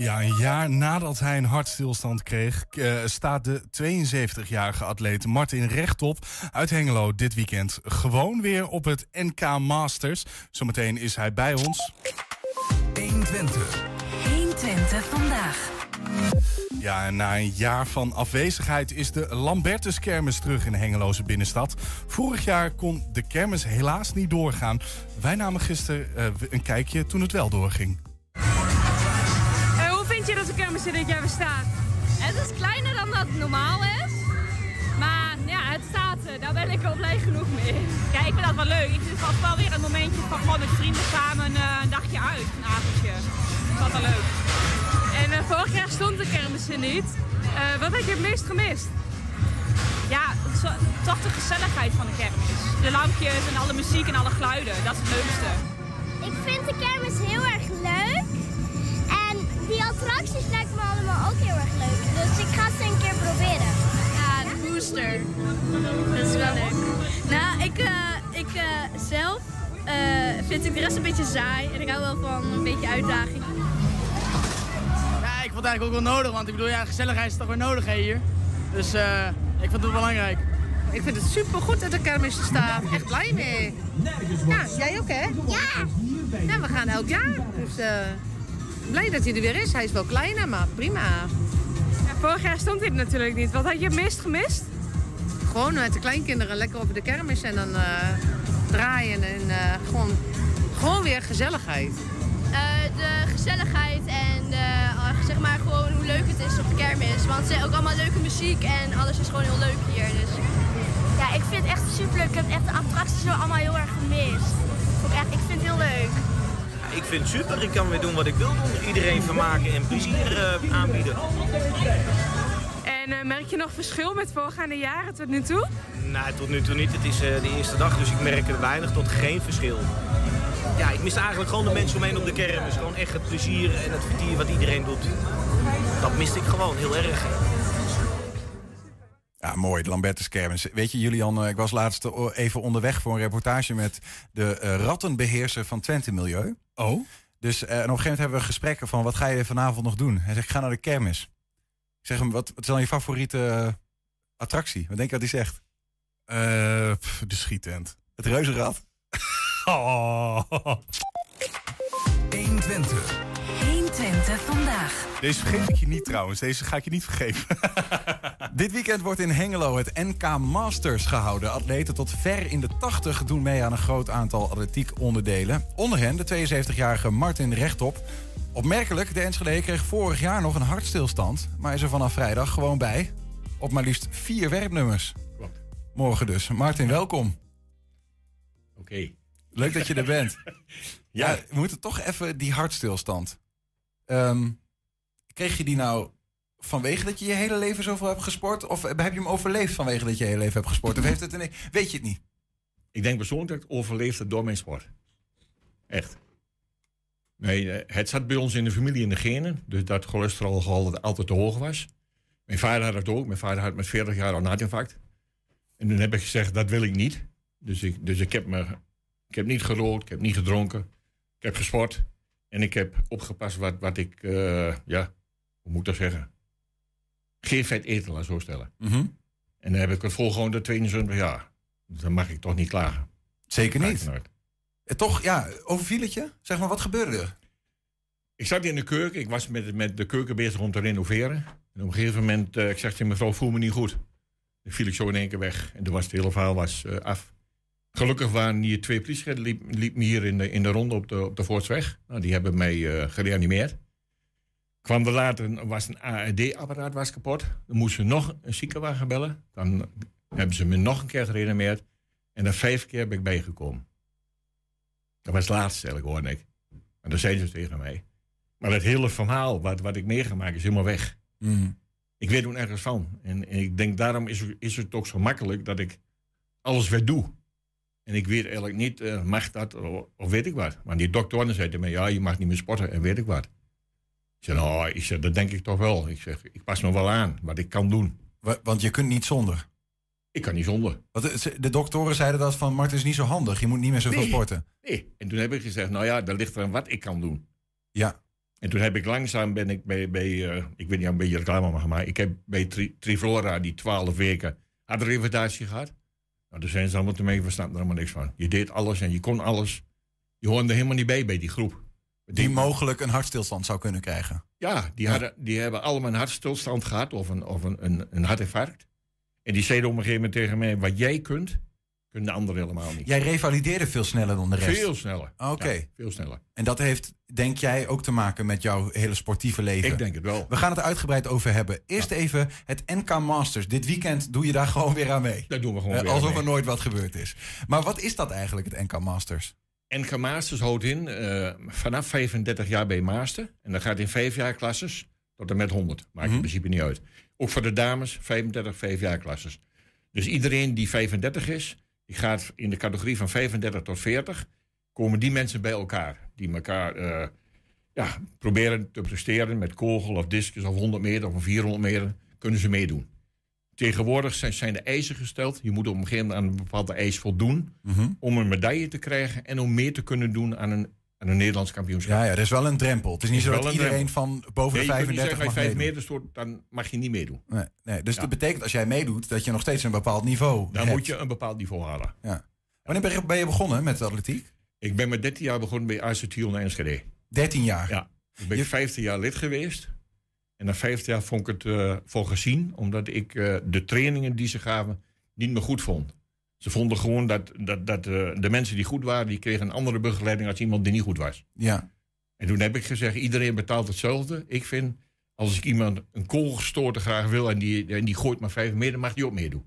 Ja, een jaar nadat hij een hartstilstand kreeg, eh, staat de 72-jarige atleet Martin Rechtop uit Hengelo dit weekend gewoon weer op het NK Masters. Zometeen is hij bij ons. 120. 120 vandaag. Ja, en na een jaar van afwezigheid is de Lambertus-kermis terug in de Hengeloze binnenstad. Vorig jaar kon de kermis helaas niet doorgaan. Wij namen gisteren eh, een kijkje toen het wel doorging. Eh, je dat de kermis er dit jaar bestaat? Het is kleiner dan dat normaal is. Maar ja, uh, daar ben ik al blij genoeg mee. Ja, ik vind dat wel leuk. Ik vind het wel weer een momentje van gewoon met vrienden samen een dagje uit, een avondje. Dat is wel leuk. En uh, vorig jaar stond de kermis er niet. wat heb je het meest gemist? Ja, toch de gezelligheid van de kermis. De lampjes en alle muziek en alle geluiden, dat is het leukste. Ik vind de kermis heel erg leuk. Die attracties lijken me allemaal ook heel erg leuk. Dus ik ga ze een keer proberen. Ja, de booster. Dat is wel leuk. Nou, ik, uh, ik uh, zelf uh, vind ik de rest een beetje saai. En ik hou wel van een beetje uitdaging. Ja, ik vond het eigenlijk ook wel nodig. Want ik bedoel, ja, gezelligheid is toch weer nodig hè, hier. Dus ik vind het belangrijk. Ik vind het supergoed dat de kermis er staat. Echt blij mee. Ja, jij ook hè? Ja. Ja, we gaan elk jaar. Dus uh, blij dat hij er weer is. Hij is wel kleiner, maar prima. Ja, vorig jaar stond hij er natuurlijk niet. Wat had je het meest gemist? Gewoon met de kleinkinderen lekker over de kermis en dan uh, draaien. En uh, gewoon, gewoon weer gezelligheid. de gezelligheid en zeg maar gewoon hoe leuk het is op de kermis. Want ze ook allemaal leuke muziek en alles is gewoon heel leuk hier. Dus. Ja, ik vind het echt super leuk. Ik heb echt de attracties zo allemaal heel erg gemist. Ik, echt, ik vind het heel leuk. Ik vind het super. Ik kan weer doen wat ik wil doen. Iedereen vermaken en plezier uh, aanbieden. En uh, merk je nog verschil met voorgaande jaren tot nu toe? Nee, tot nu toe niet. Het is uh, de eerste dag, dus ik merk er weinig tot geen verschil. Ja, ik mis eigenlijk gewoon de mensen omheen op de kermis. Gewoon echt het plezier en het vertier wat iedereen doet. Dat miste ik gewoon heel erg. Ja, mooi, de Lambertus Kermis. Weet je, Julian, ik was laatst even onderweg voor een reportage met de rattenbeheerser van Twente Milieu. Oh? Dus uh, en op een gegeven moment hebben we gesprekken van wat ga je vanavond nog doen? Hij zegt, ik ga naar de kermis. Ik zeg hem, wat, wat is dan je favoriete uh, attractie? Wat denk je wat hij zegt? Pff, de schietent. Het reuzenrad? oh. 120. 120 vandaag. Deze vergeet ik je niet trouwens. Deze ga ik je niet vergeven. Dit weekend wordt in Hengelo het NK Masters gehouden. Atleten tot ver in de 80 doen mee aan een groot aantal atletiek onderdelen. Onder hen de 72-jarige Martin Rechtop. Opmerkelijk, de Enschede kreeg vorig jaar nog een hartstilstand... maar is er vanaf vrijdag gewoon bij. Op maar liefst vier werpnummers. Klopt. Morgen dus. Martin, welkom. Oké. Okay. Leuk dat je er bent. ja. ja. We moeten toch even die hartstilstand... Um, kreeg je die nou vanwege dat je je hele leven zoveel hebt gesport? Of heb je hem overleefd vanwege dat je je hele leven hebt gesport? Of heeft het een... Weet je het niet? Ik denk persoonlijk dat ik overleefde door mijn sport. Echt. Nee, eh, het zat bij ons in de familie in de genen. Dus dat cholesterolgehalte altijd te hoog was. Mijn vader had het ook. Mijn vader had met 40 jaar al een. En toen heb ik gezegd, dat wil ik niet. Dus ik, dus ik, heb, me, ik heb niet gerookt, ik heb niet gedronken. Ik heb gesport. En ik heb opgepast wat, wat ik, uh, ja, hoe moet ik dat zeggen? Geen vet eten, laat zo stellen. Mm -hmm. En dan heb ik het vol gewoon de 22 jaar. Dan mag ik toch niet klagen. Zeker niet. En toch, ja, overviel het je? Zeg maar, wat gebeurde er? Ik zat in de keuken. Ik was met, met de keuken bezig om te renoveren. En op een gegeven moment, uh, ik zeg tegen mevrouw, voel me niet goed. Dan viel ik zo in één keer weg. En toen was het hele verhaal was, uh, af. Gelukkig waren hier twee politieagenten, liep, liep me hier in de, in de ronde op de, op de Voortsweg. Nou, die hebben mij uh, gereanimeerd. Kwam er later, was een AED-apparaat was kapot. Dan moesten ze nog een ziekenwagen bellen. Dan hebben ze me nog een keer gereanimeerd. En dan vijf keer ben ik bijgekomen. Dat was het laatste, eigenlijk, hoorde ik. En dan zeiden ze tegen mij. Maar het hele verhaal wat, wat ik meegemaakt is helemaal weg. Mm. Ik weet er ergens van. En, en, ik denk daarom is, is het ook zo makkelijk dat ik alles weer doe. En ik weet eigenlijk niet, uh, mag dat of, of, weet ik wat. Maar die dokter zei tegen mij, ja, je mag niet meer sporten en weet ik wat. Ik zeg, nou, ik zeg, dat denk ik toch wel. Ik zeg, ik pas me wel aan wat ik kan doen. Want je kunt niet zonder? Ik kan niet zonder. Want de doktoren zeiden dat van, Martin is niet zo handig. Je moet niet meer zoveel nee, sporten. Nee, en toen heb ik gezegd, nou ja, dat ligt eraan wat ik kan doen. Ja. En toen heb ik langzaam, ben ik bij, bij uh, ik weet niet een beetje reclame mag maar ik heb bij tri Triflora die twaalf weken had revalidatie gehad. Nou, daar zijn ze allemaal te mee, we snappen er helemaal niks van. Je deed alles en je kon alles. Je hoorde er helemaal niet bij, bij die groep. Die mogelijk een hartstilstand zou kunnen krijgen. Ja, die, hadden, die hebben allemaal een hartstilstand gehad of een, of een, een, een hartinfarct. En die zeiden op een gegeven moment tegen mij, wat jij kunt, kunnen de anderen helemaal niet. Jij revalideerde veel sneller dan de rest. Veel sneller. Oké. Ja, veel sneller. En dat heeft, denk jij, ook te maken met jouw hele sportieve leven? Ik denk het wel. We gaan het uitgebreid over hebben. Eerst even het NK Masters. Dit weekend doe je daar gewoon weer aan mee. Daar doen we gewoon Eh, weer Alsof er nooit wat gebeurd is. Maar wat is dat eigenlijk, het NK Masters? NK Masters houdt in eh, vanaf 35 jaar bij Master. En dan gaat in vijf jaar klasses tot en met 100. Maakt Mhm. in principe niet uit. Ook voor de dames 35 vijf jaar klasses. Dus iedereen die 35 is, die gaat in de categorie van 35 tot 40. Komen die mensen bij elkaar. Die elkaar eh, ja, proberen te presteren met kogel of discus of 100 meter of 400 meter. Kunnen ze meedoen. Tegenwoordig zijn, zijn de eisen gesteld. Je moet op een gegeven moment aan een bepaalde eis voldoen. Mhm. Om een medaille te krijgen en om mee te kunnen doen aan een, aan een Nederlands kampioenschap. Ja, ja, er is wel een drempel. Het is niet Is zo dat een iedereen drempel. van boven Nee, de je kunt niet 35 zeggen, mag als je 5 meedoen. meter stoort, dan mag je niet meedoen. Nee, nee, dus Ja. dat betekent als jij meedoet dat je nog steeds een bepaald niveau Dan hebt. moet je een bepaald niveau halen. Ja. Wanneer ben je- ben je begonnen met de atletiek? Ik ben met 13 jaar begonnen bij ACT in Enschede. 13 jaar? Ja. Ik ben 15 jaar lid geweest. En na 15 jaar vond ik het eh voor gezien, omdat ik eh, de trainingen die ze gaven niet meer goed vond. Ze vonden gewoon dat, dat, dat eh, de mensen die goed waren, die kregen een andere begeleiding als iemand die niet goed was. Ja. En toen heb ik gezegd, iedereen betaalt hetzelfde. Ik vind, als ik iemand een kogelstoorte graag wil en die, en die gooit maar vijf meter, mag die ook meedoen.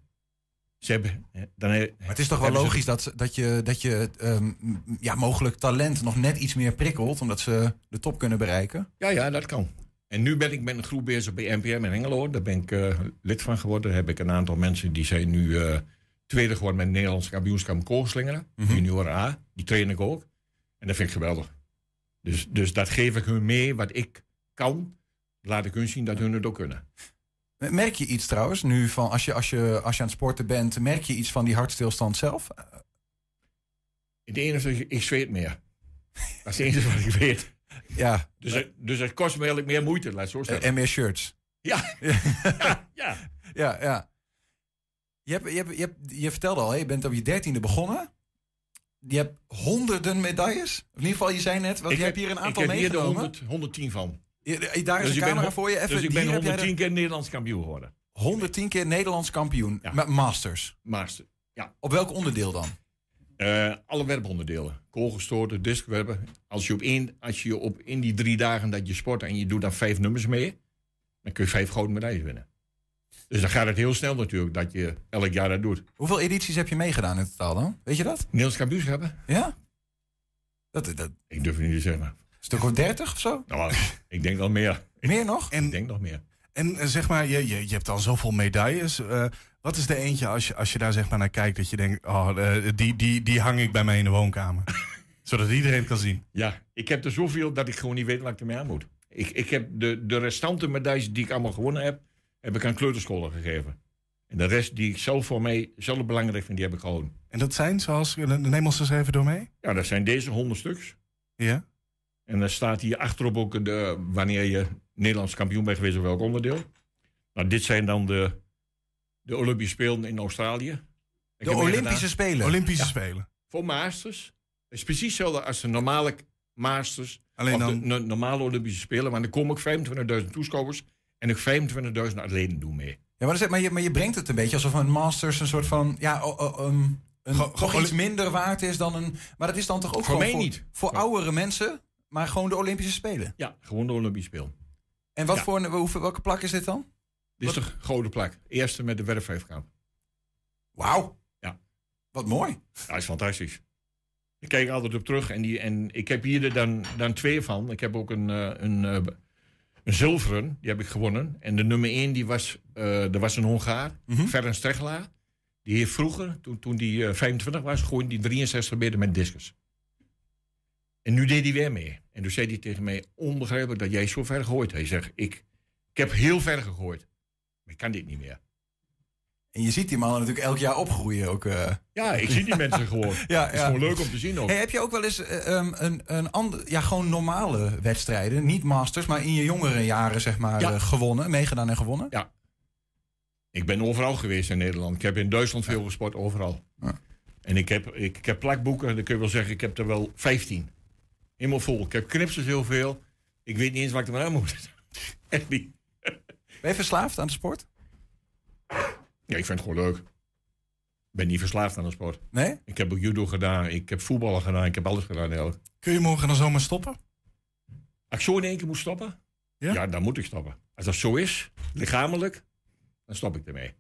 Ze hebben, dan, Maar het is toch wel logisch dat, dat je, dat je ehm, ja, mogelijk talent nog net iets meer prikkelt, omdat ze de top kunnen bereiken? Ja, ja, dat kan. En nu ben ik met een groep bezig bij NPM in Hengelo. Daar ben ik eh, lid van geworden. Daar heb ik een aantal mensen die zijn nu eh, tweede geworden met het Nederlands kampioenschap kogelslingeren. Mhm. Junior A. Die train ik ook. En dat vind ik geweldig. Dus, dus dat geef ik hun mee wat ik kan. Laat ik hun zien dat hun het ook kunnen. Merk je iets trouwens, nu van als je, als, je, als je aan het sporten bent, merk je iets van die hartstilstand zelf? Het enige is, ik zweet meer. Dat is het enige wat ik weet. Ja. Dus, het, dus het kost me eigenlijk meer moeite, laat zo. En meer shirts? Ja. ja. ja. Ja, ja. Je, hebt, je, hebt, je, hebt, je vertelde al, je bent op je dertiende begonnen. Je hebt honderden medailles. In ieder geval, je zei net, want Ik je heb- hebt hier een ik aantal heb hier de meegenomen. 100, 110 van. Ja, daar is Dus een ik ben camera voor je. Even, dus ik ben hier heb jij 110 de- keer Nederlands kampioen geworden. 110 keer Nederlands kampioen. Met Masters. Master, ja. Op welk onderdeel dan? Eh, alle werponderdelen. Koolgestoorte, diskwerpen. Als je, op één, als je op in die drie dagen dat je sport en je doet dan vijf nummers mee, dan kun je vijf gouden medailles winnen. Dus dan gaat het heel snel natuurlijk dat je elk jaar dat doet. Hoeveel edities heb je meegedaan in totaal dan? Weet je dat? Nederlands kampioenschappen? Ja? Dat, dat, Ik durf het niet te zeggen. stuk of 30 of zo? Nou, ik denk wel meer. Meer nog? Ik denk nog meer. En eh, zeg maar, je, je, je hebt al zoveel medailles. Eh, wat is de eentje als je, als je daar zeg maar naar kijkt dat je denkt, oh, eh, die, die, die hang ik bij mij in de woonkamer? Zodat iedereen het kan zien. Ja, ik heb er zoveel dat ik gewoon niet weet wat ik ermee aan moet. Ik, ik heb de, de restante medailles die ik allemaal gewonnen heb, heb ik aan kleuterscholen gegeven. En de rest die ik zelf voor mij zelf belangrijk vind, die heb ik gehouden. En dat zijn, zoals, neem ons eens even door mee. Ja, dat zijn deze honderd stuks. Ja. En dan staat hier achterop ook de, wanneer je Nederlands kampioen bent geweest op welk onderdeel. Nou, dit zijn dan de, de Olympische Spelen in Australië. Ik De Olympische. Spelen? Olympische Ja. Spelen. Voor Masters. Het is precies hetzelfde als de normale Masters. Alleen of dan- de no- normale Olympische Spelen. Maar er komen ook 25.000 toeschouwers. En ook 25.000 atleten doen mee. Ja, maar, maar, je, maar je brengt het een beetje alsof een Masters een soort van... Ja, um, een, toch gewoon- iets minder waard is dan een... Maar dat is dan toch ook Voor voor, niet. Voor oudere mensen, maar gewoon de Olympische Spelen. Ja, gewoon de Olympische Spelen. En wat Ja. voor, hoeveel, welke plak is dit dan? Dit is de gouden plak. Eerste met de werpvijfkamp. Wauw. Ja. Wat mooi. Dat is fantastisch. Ik kijk altijd op terug en, die, en ik heb hier er dan, dan twee van. Ik heb ook een, eh, een, eh, een zilveren, die heb ik gewonnen. En de nummer één, die was, eh er was een Hongaar. Ferenc Stregla. Die heeft vroeger, toen, toen die eh, 25 was, gooide die 63 meter met discus. En nu deed hij weer mee. En toen zei hij tegen mij, onbegrijpelijk dat jij zo ver gooit. Hij zegt, ik, ik heb heel ver gegooid. Maar ik kan dit niet meer. En je ziet die mannen natuurlijk elk jaar opgroeien ook. eh. Ja, ik zie die mensen gewoon. Ja, Het is ja. gewoon leuk om te zien ook. Hey, heb je ook wel eens eh, um, een, een ander, ja, gewoon normale wedstrijden, niet masters, maar in je jongere jaren zeg maar Ja. eh, gewonnen, meegedaan en gewonnen? Ja. Ik ben overal geweest in Nederland. Ik heb in Duitsland veel gesport, overal. En ik heb, ik, ik heb plakboeken, dan kun je wel zeggen, ik heb er wel 15. Helemaal vol. Ik heb knipsels heel veel. Ik weet niet eens wat ik er maar aan moet. Echt niet. Ben je verslaafd aan de sport? Ja, ik vind het gewoon leuk. ben niet verslaafd aan de sport. Nee? Ik heb ook judo gedaan, ik heb voetballen gedaan, ik heb alles gedaan. eigenlijk. Kun je morgen dan zomaar stoppen? Als ik zo in één keer moet stoppen, Ja? ja? dan moet ik stoppen. Als dat zo is, lichamelijk, dan stop ik ermee.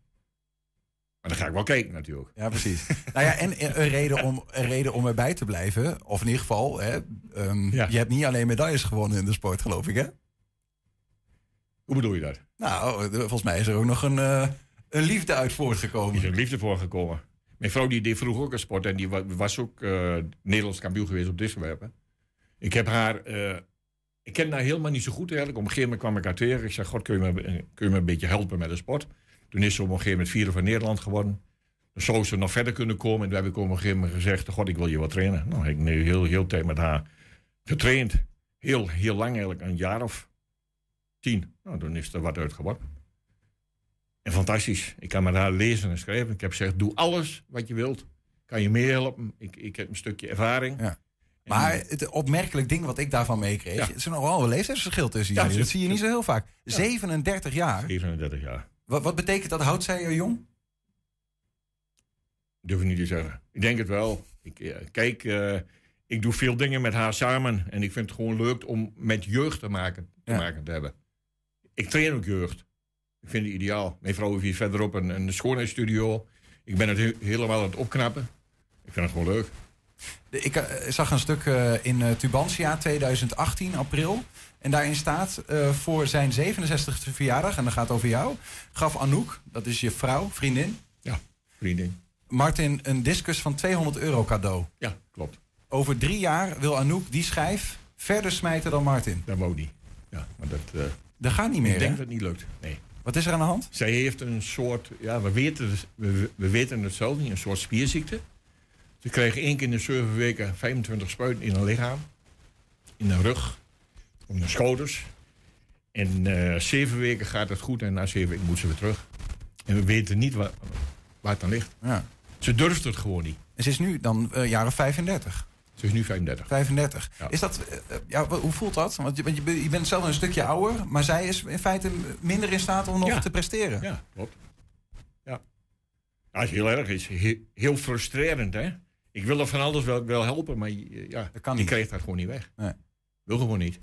Maar dan ga ik wel kijken natuurlijk. Ja, precies. nou ja, en een reden, om, een reden om erbij te blijven, of in ieder geval, hè, ehm, Ja. je hebt niet alleen medailles gewonnen in de sport, geloof ik, hè? Hoe bedoel je dat? Nou, de- volgens mij is er ook nog een, eh, een liefde uit voortgekomen. Er een liefde voor gekomen. Mijn vrouw die deed vroeger ook een sport en die wa- was ook eh, Nederlands kampioen geweest op discwerpen. Ik heb haar, eh, ik ken haar helemaal niet zo goed eigenlijk. Op een gegeven moment kwam ik haar tegen. Ik zei, god, kun je, me, kun je me een beetje helpen met de sport? Toen is ze op een gegeven moment vierde van Nederland geworden. Dan zou ze nog verder kunnen komen. En toen heb ik op een gegeven moment gezegd, god, ik wil je wat trainen. Nou, ik heb nu heel, heel tijd met haar getraind. Heel, heel lang eigenlijk, een jaar of tien. Nou, toen is er wat uit geworden. En fantastisch. Ik kan met haar lezen en schrijven. Ik heb gezegd, doe alles wat je wilt. Kan je meehelpen. Ik, ik heb een stukje ervaring. Ja. Maar het opmerkelijk ding wat ik daarvan meekreeg, Ja. er is nogal een leeftijdsverschil tussen Ja, jullie. Dat zie je niet zo heel vaak. 37 jaar. 37 jaar. Wat, wat betekent dat? Houdt zij je jong? Durf ik niet te zeggen. Ik denk het wel. Ik, eh, kijk, eh, ik doe veel dingen met haar samen. En ik vind het gewoon leuk om met jeugd te maken te, maken te hebben. Ik train ook jeugd. Ik vind het ideaal. Mijn vrouw heeft hier verderop een, een schoonheidsstudio. Ik ben het he- helemaal aan het opknappen. Ik vind het gewoon leuk. Ik eh, zag een stuk eh, in eh, Tubantia 2018, april. En daarin staat, voor zijn 67e verjaardag, en dat gaat over jou, gaf Anouk, dat is je vrouw, vriendin, Ja, vriendin. Martin een discus van 200 euro cadeau. Ja, klopt. Over drie jaar wil Anouk die schijf verder smijten dan Martin. Dat wou die. Ja, maar dat... Dat gaat niet meer, Ik denk hè? dat het niet lukt. Nee. Wat is er aan de hand? Zij heeft een soort, ja, we weten, het- we, we weten het zelf niet, een soort spierziekte. Ze krijgen één keer in de zeven weken 25 spuiten in hun lichaam. In de rug, om de schouders. En eh, zeven weken gaat het goed en na zeven weken moet ze weer terug. En we weten niet waar, waar het aan ligt. Ja. Ze durft het gewoon niet. En ze is nu dan eh, jaren 35. Is nu 35. 35. Ja. Is dat, eh, eh, ja, hoe voelt dat? Want je, bent zelf een stukje ouder, maar zij is in feite minder in staat om nog Ja. te presteren. Ja, klopt. Ja. Het is heel erg. Is heel, heel frustrerend, hè. Ik wil er van alles wel, wel helpen, maar je- ja, kan je krijgt dat gewoon niet weg. Nee. Wil gewoon niet.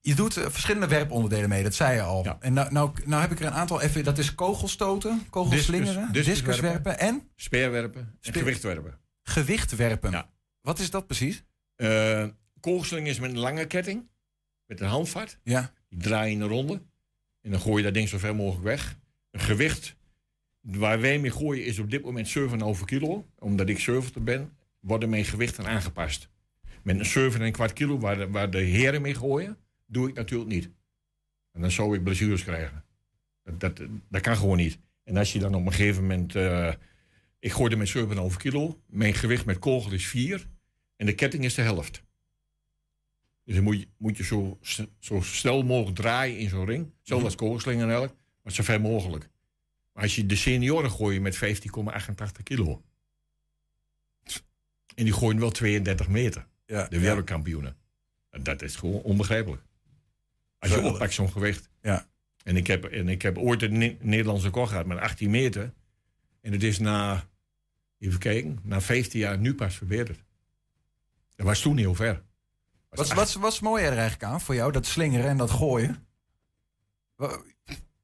Je doet eh, verschillende werponderdelen mee, dat zei je al. Ja. En nou, nou, nou heb ik er een aantal even, dat is kogelstoten, kogelslingeren, Discus- discuswerpen en Speerwerpen en Speer- gewichtwerpen. Ja. Wat is dat precies? Kogelslingen is met een lange ketting. Met een handvat. Ja. Die draai je in een ronde. En dan gooi je dat ding zo ver mogelijk weg. Een gewicht waar wij mee gooien is op dit moment 7,5 kilo. Omdat ik 70 ben, worden mijn gewichten aangepast. Met een 7,25 kilo waar de, waar de heren mee gooien, doe ik natuurlijk niet. En dan zou ik blessures krijgen. Dat, dat, dat kan gewoon niet. En als je dan op een gegeven moment... eh, ik gooi er met 7,5 kilo. Mijn gewicht met kogel is 4. En de ketting is de helft. Dus dan moet je, moet je zo, zo snel mogelijk draaien in zo'n ring. Zelfs als kogelslingen eigenlijk. Maar zo ver mogelijk. Maar als je de senioren gooien met 15,88 kilo. En die gooien wel 32 meter. Ja, de ja. wereldkampioenen. Dat is gewoon onbegrijpelijk. Als je oppakt zo'n gewicht. Ja. En ik heb, en ik heb ooit een Ne- Nederlandse record gehad met 18 meter. En het is na, even kijken, na 15 jaar nu pas verbeterd. Dat was toen heel ver. Wat, is- wat, wat is mooi er eigenlijk aan voor jou, dat slingeren en dat gooien? Wa-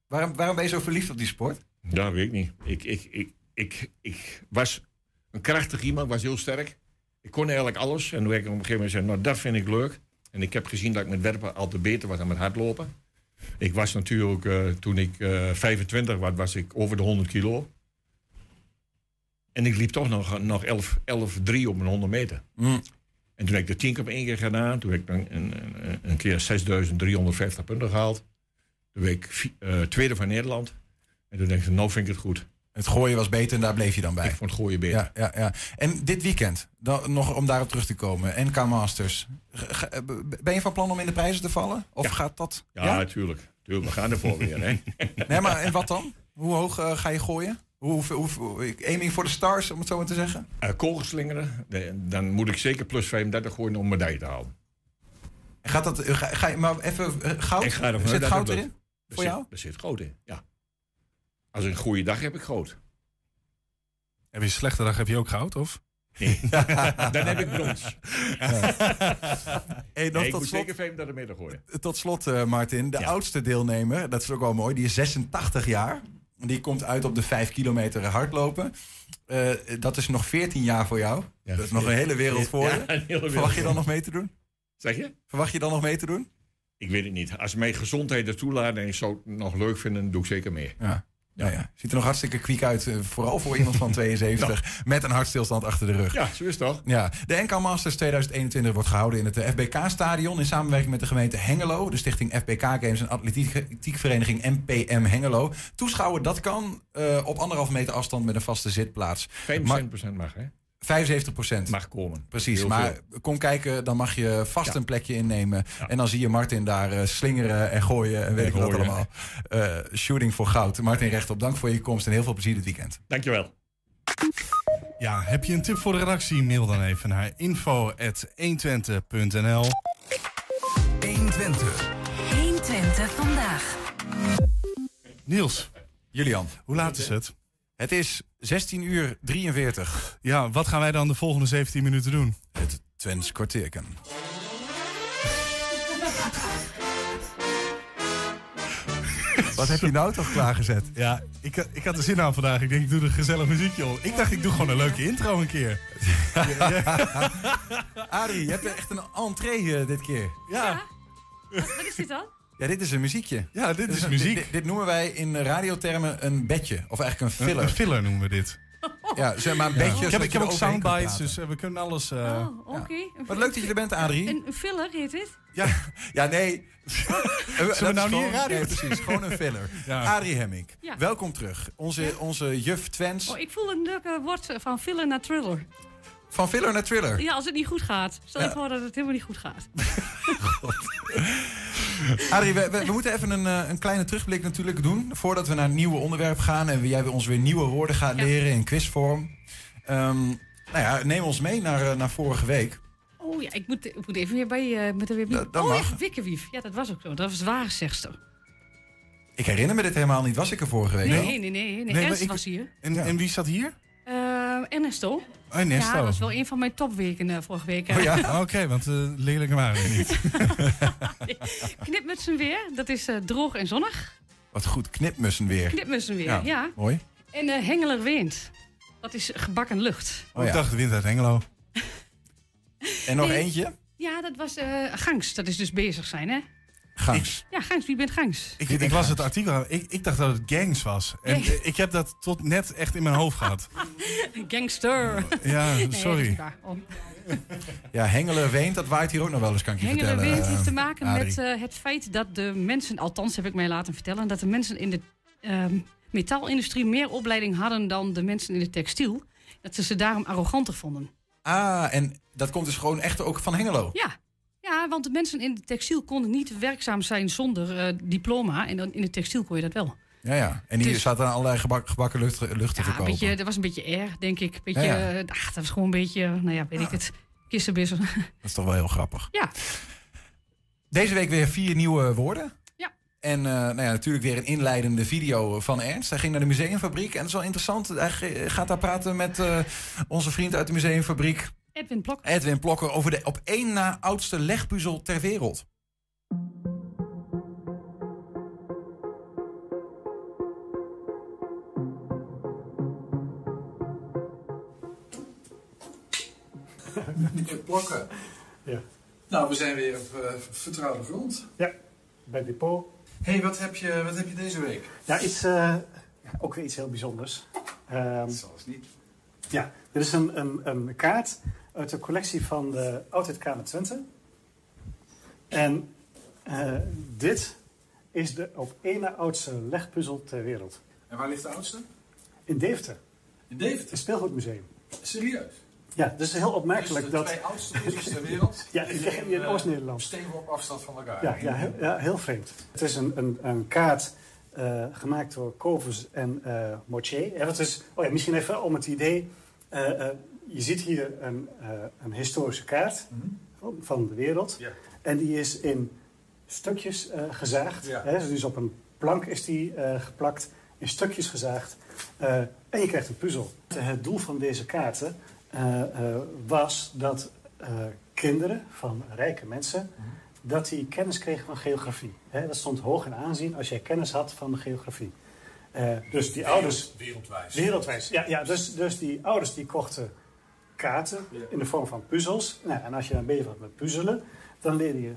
Waarom, waarom ben je zo verliefd op die sport? Dat weet ik niet. Ik, ik, ik, ik, ik was een krachtig iemand, was heel sterk. Ik kon eigenlijk alles. En toen heb ik op een gegeven moment gezegd, nou dat vind ik leuk. En ik heb gezien dat ik met werpen altijd beter was dan met hardlopen. Ik was natuurlijk, eh, toen ik eh 25 was, was ik over de 100 kilo. En ik liep toch nog, nog 11, 11 3 op een 100 meter. Mm. En toen heb ik de 10 keer op één keer gedaan. Toen heb ik een, een, een keer 6350 punten gehaald. Toen werd ik vi- eh, tweede van Nederland. En toen denk ik, nou vind ik het goed. Het gooien was beter en daar bleef je dan bij. Ik vond het gooien beter. Ja, ja, ja. En dit weekend, dan, nog om daarop terug te komen, NK Masters. B- Ben je van plan om in de prijzen te vallen? Of Ja. gaat dat? Ja, natuurlijk. Tuurlijk, we gaan ervoor weer. Hè? Nee, maar en wat dan? Hoe hoog eh, ga je gooien? Hoe, hoe, hoe, aiming voor de stars, om het zo maar te zeggen? Eh, kogelslingeren, de- dan moet ik zeker plus 35 gooien om een medaille te halen. En Gaat dat, ga, ga je maar even eh, goud? Ik ga uit Zit goud erin? Er Voor zit- jou? Er zit goud in, ja. Als ik een goede dag heb, ik goud. Heb je een slechte dag, heb je ook goud, of? Nee, dan heb ik brons. Hey, Nee, ik tot moet slot- zeker 35 worden. Tot slot, eh, Martin, de oudste deelnemer, dat is ook wel mooi, die is 86 jaar. Die komt uit op de 5 kilometer hardlopen. Eh, dat is nog 14 jaar voor jou. dat is nog een hele wereld voor je. wereld Verwacht je dan nog mee te doen? Zeg je? Verwacht je dan nog mee te doen? Ik weet het niet. Als mijn gezondheid ertoe laat en ik zou het nog leuk vinden, doe ik zeker mee. Ja. Ja, ja. Ziet er nog hartstikke kwiek uit. eh, Vooral voor iemand van 72. Met een hartstilstand achter de rug. Ja, zo is toch? Ja, de NK Masters 2021 wordt gehouden in het eh, FBK-stadion... in samenwerking met de gemeente Hengelo... de stichting FBK Games en atletiekvereniging MPM Hengelo. Toeschouwen, dat kan eh, op anderhalf meter afstand met een vaste zitplaats. 75% mag, hè? 75 procent. Mag komen. Precies, Heel maar veel. kom kijken, dan mag je vast Ja. een plekje innemen. En dan zie je Martin daar eh, slingeren en gooien en weet En ik wat allemaal. Eh, shooting voor goud. Martin Rechtop, dank voor je komst en heel veel plezier dit weekend. Dankjewel. Ja, heb je een tip voor de redactie? Mail dan even naar info.120.nl 120. 120 vandaag. Niels. Julian. Hoe laat is het? Het is 16 uur 43. Ja, wat gaan wij dan de volgende 17 minuten doen? Het Twents kwartierken. Wat heb je nou toch klaargezet? Ja, ik, ik had er zin aan vandaag. Ik denk, ik doe er een gezellig muziekje op. Ik dacht, ik doe gewoon een leuke intro een keer. Arie, je hebt echt een entree eh, dit keer. Ja. Wat is dit dan? Ja, dit is een muziekje. Ja, dit is muziek. Dit, dit noemen wij in radiotermen een bedje. Of eigenlijk een filler. een filler noemen we dit. Ja, zeg maar een Ja. bedje. Ik heb, ik je heb ook soundbites, dus eh, we kunnen alles... eh, Oh, oké. Wat leuk dat je er bent, Adrie. Een, een filler heet dit? Ja, ja nee. Zullen we nou niet in radio? Nee, precies, gewoon een filler. Ja. Adrie Hemming, Ja. welkom terug. Onze, onze juf Twens. Oh, ik voel een leuke woord van filler naar thriller. Van filler naar thriller. Ja, als het niet goed gaat. Stel je voor dat het helemaal niet goed gaat. Adrie, we, we, we moeten even een, eh, een kleine terugblik natuurlijk doen. Voordat we naar een nieuwe onderwerp gaan. En jij ons weer nieuwe woorden gaat Ja. leren in quizvorm. Ehm, nou ja, neem ons mee naar, eh, naar vorige week. Oh ja, ik moet, ik moet even weer bij... met er weer dat oh mag. ja, Wikkewief. Ja, dat was ook zo. Dat was waarzegster. Ik herinner me dit helemaal niet. Was ik er vorige week? Nee, nee, nee. nee, Ernst ik- was hier. En, en wie zat hier? Eh, Ernesto. Ernesto. Ja, dat was wel een van mijn topweken eh, vorige week. Oh ja? Oké, want uh, leerlingen waren er niet. Knipmutsen weer. Dat is eh, droog en zonnig. Wat goed, knipmussen weer. Knipmutsen weer, ja. Mooi. En eh Hengelerwind. Dat is gebakken lucht. Oh, Ik ja. dacht de wind uit Hengelo. En nog Nee. eentje? Ja, dat was eh Gangs. Dat is dus bezig zijn, hè? Gangs. Ja, Gangs. Wie bent Gangs? Ik, ik las het artikel. Ik, ik dacht dat het gangs was. En Nee. ik heb dat tot net echt in mijn hoofd gehad. Gangster. Ja, sorry. Ja, Hengelen weent, dat waait hier ook nog wel eens, kan ik je vertellen. Hengelerwind heeft te eh, maken Adrie. met eh, het feit dat de mensen, althans heb ik mij laten vertellen, dat de mensen in de ehm, metaalindustrie meer opleiding hadden dan de mensen in de textiel. Dat ze ze daarom arroganter vonden. Ah, en dat komt dus gewoon echt ook van Hengelo. Ja. Ja, want de mensen in de textiel konden niet werkzaam zijn zonder eh, diploma. En dan in de textiel kon je dat wel. Ja, ja. En die Dus- zaten aan allerlei gebak, gebakken lucht, lucht te Ja, een verkopen. beetje, dat was een beetje air, denk ik. Beetje, Ja, ja. eh, ach, dat was gewoon een beetje, nou ja, weet ik het, kissenbissen. Dat is toch wel heel grappig. ja. Deze week weer vier nieuwe woorden. Ja. En eh, nou ja, natuurlijk weer een inleidende video van Ernst. Hij ging naar de museumfabriek en dat is wel interessant. Hij gaat daar praten met eh, onze vriend uit de museumfabriek, Edwin Plok. Edwin Plokker, over de op één na oudste legpuzzel ter wereld. Blokken. Ja. Nou, we zijn weer op eh, vertrouwde grond. Ja, bij Depot. Hé, hey, wat, heb je, wat heb je deze week? Ja, iets, eh, ook weer iets heel bijzonders. Ehm, Zoals niet. ja, dit is een, een, een kaart uit de collectie van de Oudheidkamer Twente. En eh, dit is de op één na oudste legpuzzel ter wereld. En waar ligt de oudste? In Deventer, In Deventer. het speelgoedmuseum. Serieus? Ja, dus heel opmerkelijk dus de dat... twee oudste puzzels ter wereld. Ja, in eh, Oost-Nederland. Stevig op afstand van elkaar. Ja, ja, heel, ja, heel vreemd. Het is een, een, een kaart eh, gemaakt door Kovers en eh Mortier. Ja, dat is, oh ja, misschien even om het idee. eh, eh, je ziet hier een, eh, een historische kaart van, van de wereld. Ja. En die is in stukjes eh, gezaagd. Hè, dus op een plank is die eh, geplakt. in stukjes gezaagd. en je krijgt een puzzel. Het doel van deze kaarten was dat kinderen van rijke mensen... dat die kennis kregen van geografie. Hè, dat stond hoog in aanzien als jij kennis had van de geografie. Dus die ouders... Wereldwijs. Wereldwijs, ja. ja dus, dus die ouders die kochten kaarten in de vorm van puzzels. Nou, en als je dan bezig was met puzzelen, dan leerde je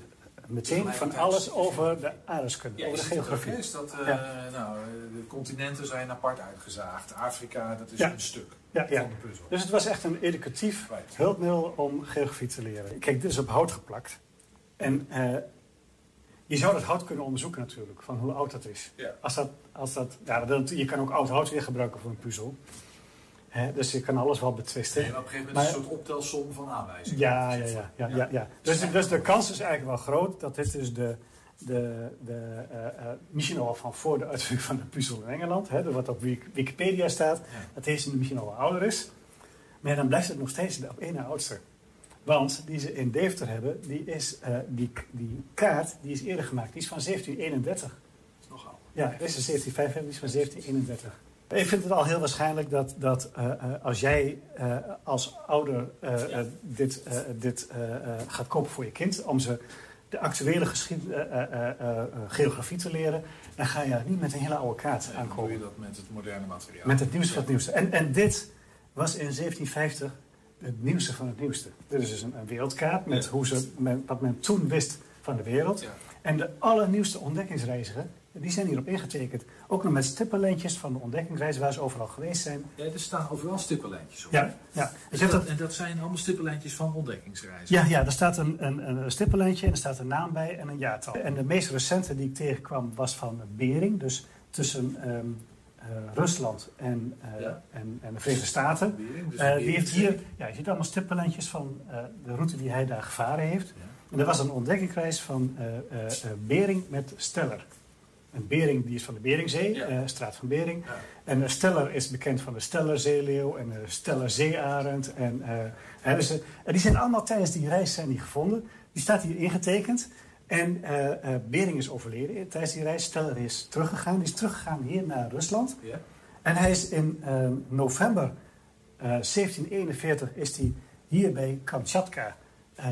meteen van alles over de aardrijkskunde, Ja, over de geografie. Is dat, eh, Ja. nou, de continenten zijn apart uitgezaagd. Afrika, dat is Ja. een stuk Ja, ja. van de puzzel. Dus het was echt een educatief hulpmiddel om geografie te leren. Kijk, dit is op hout geplakt. En eh, je zou dat hout kunnen onderzoeken natuurlijk, van hoe oud dat is. Ja. Als dat, als dat, ja, dat, je kan ook oud hout weer gebruiken voor een puzzel. Dus je kan alles wel betwisten. Nee, maar op een gegeven Maar- moment een soort optelsom van aanwijzingen. Ja, ja, ja. ja, ja, ja. Dus, dus de kans is eigenlijk wel groot dat dit dus de, de, de, eh, eh, misschien al van voor de uitvinding van de puzzel in Engeland, hè, wat op Wik- Wikipedia staat, dat deze misschien al wel ouder is. Maar ja, dan blijft het nog steeds de op één na oudste. Want die ze in Deventer hebben, die, is, eh, die, die kaart die is eerder gemaakt. Die is van 1731. Nogal. Ja, dit is een 1755, die is van 1731. Ik vind het al heel waarschijnlijk dat, dat eh, eh, als jij eh, als ouder dit, dit gaat kopen voor je kind, om ze de actuele geschied, geografie te leren, dan ga je niet met een hele oude kaart Dan doe aankomen. je dat met het moderne materiaal. Met het nieuws van het nieuwste. En, en dit was in 1750 het nieuwste van het nieuwste. Dit is dus een, een wereldkaart met hoe ze, met, wat men toen wist van de wereld. En de allernieuwste ontdekkingsreiziger, die zijn hierop ingetekend. Ook nog met stippenlijntjes van de ontdekkingsreizen waar ze overal geweest zijn. Ja, er staan overal stippenlijntjes op. Ja, ja. Dus dat, dat- en dat zijn allemaal stippenlijntjes van ontdekkingsreizen. Ja, ja, er staat een, een, een stippenlijntje en er staat een naam bij en een jaartal. En de meest recente die ik tegenkwam was van Bering. Dus tussen ehm, eh, Rusland en, eh, en, en de Verenigde Staten. Bering, dus de die heeft hier, ja, je ziet allemaal stippenlijntjes van de route die hij daar gevaren heeft. En er was een ontdekkingsreis van eh, eh, eh, Bering met Steller. En Bering die is van de Beringzee, straat van Bering. En Steller is bekend van de Stellerzeeleeuw en de Stellerzeearend. En, dus, die zijn allemaal tijdens die reis zijn die gevonden. Die staat hier ingetekend. En Bering is overleden tijdens die reis. Steller is teruggegaan. Die is teruggegaan hier naar Rusland. Ja. En hij is in november eh, 1741 is hij hier bij Kamchatka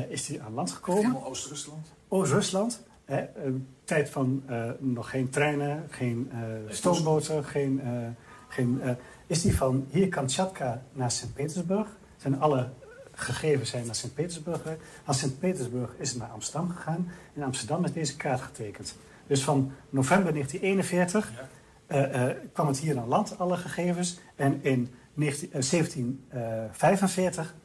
is hij aan land gekomen. Oost-Rusland. Oost-Rusland. hè, Een tijd van eh, nog geen treinen, geen eh, stoomboten, geen... eh, geen eh, is die van hier Kamchatka naar Sint-Petersburg. Zijn alle gegevens zijn naar Sint-Petersburg. Van Sint-Petersburg is het naar Amsterdam gegaan. In Amsterdam is deze kaart getekend. Dus van november 1941 eh, eh, kwam het hier aan land, alle gegevens. En in 19, eh, 1745 eh, eh,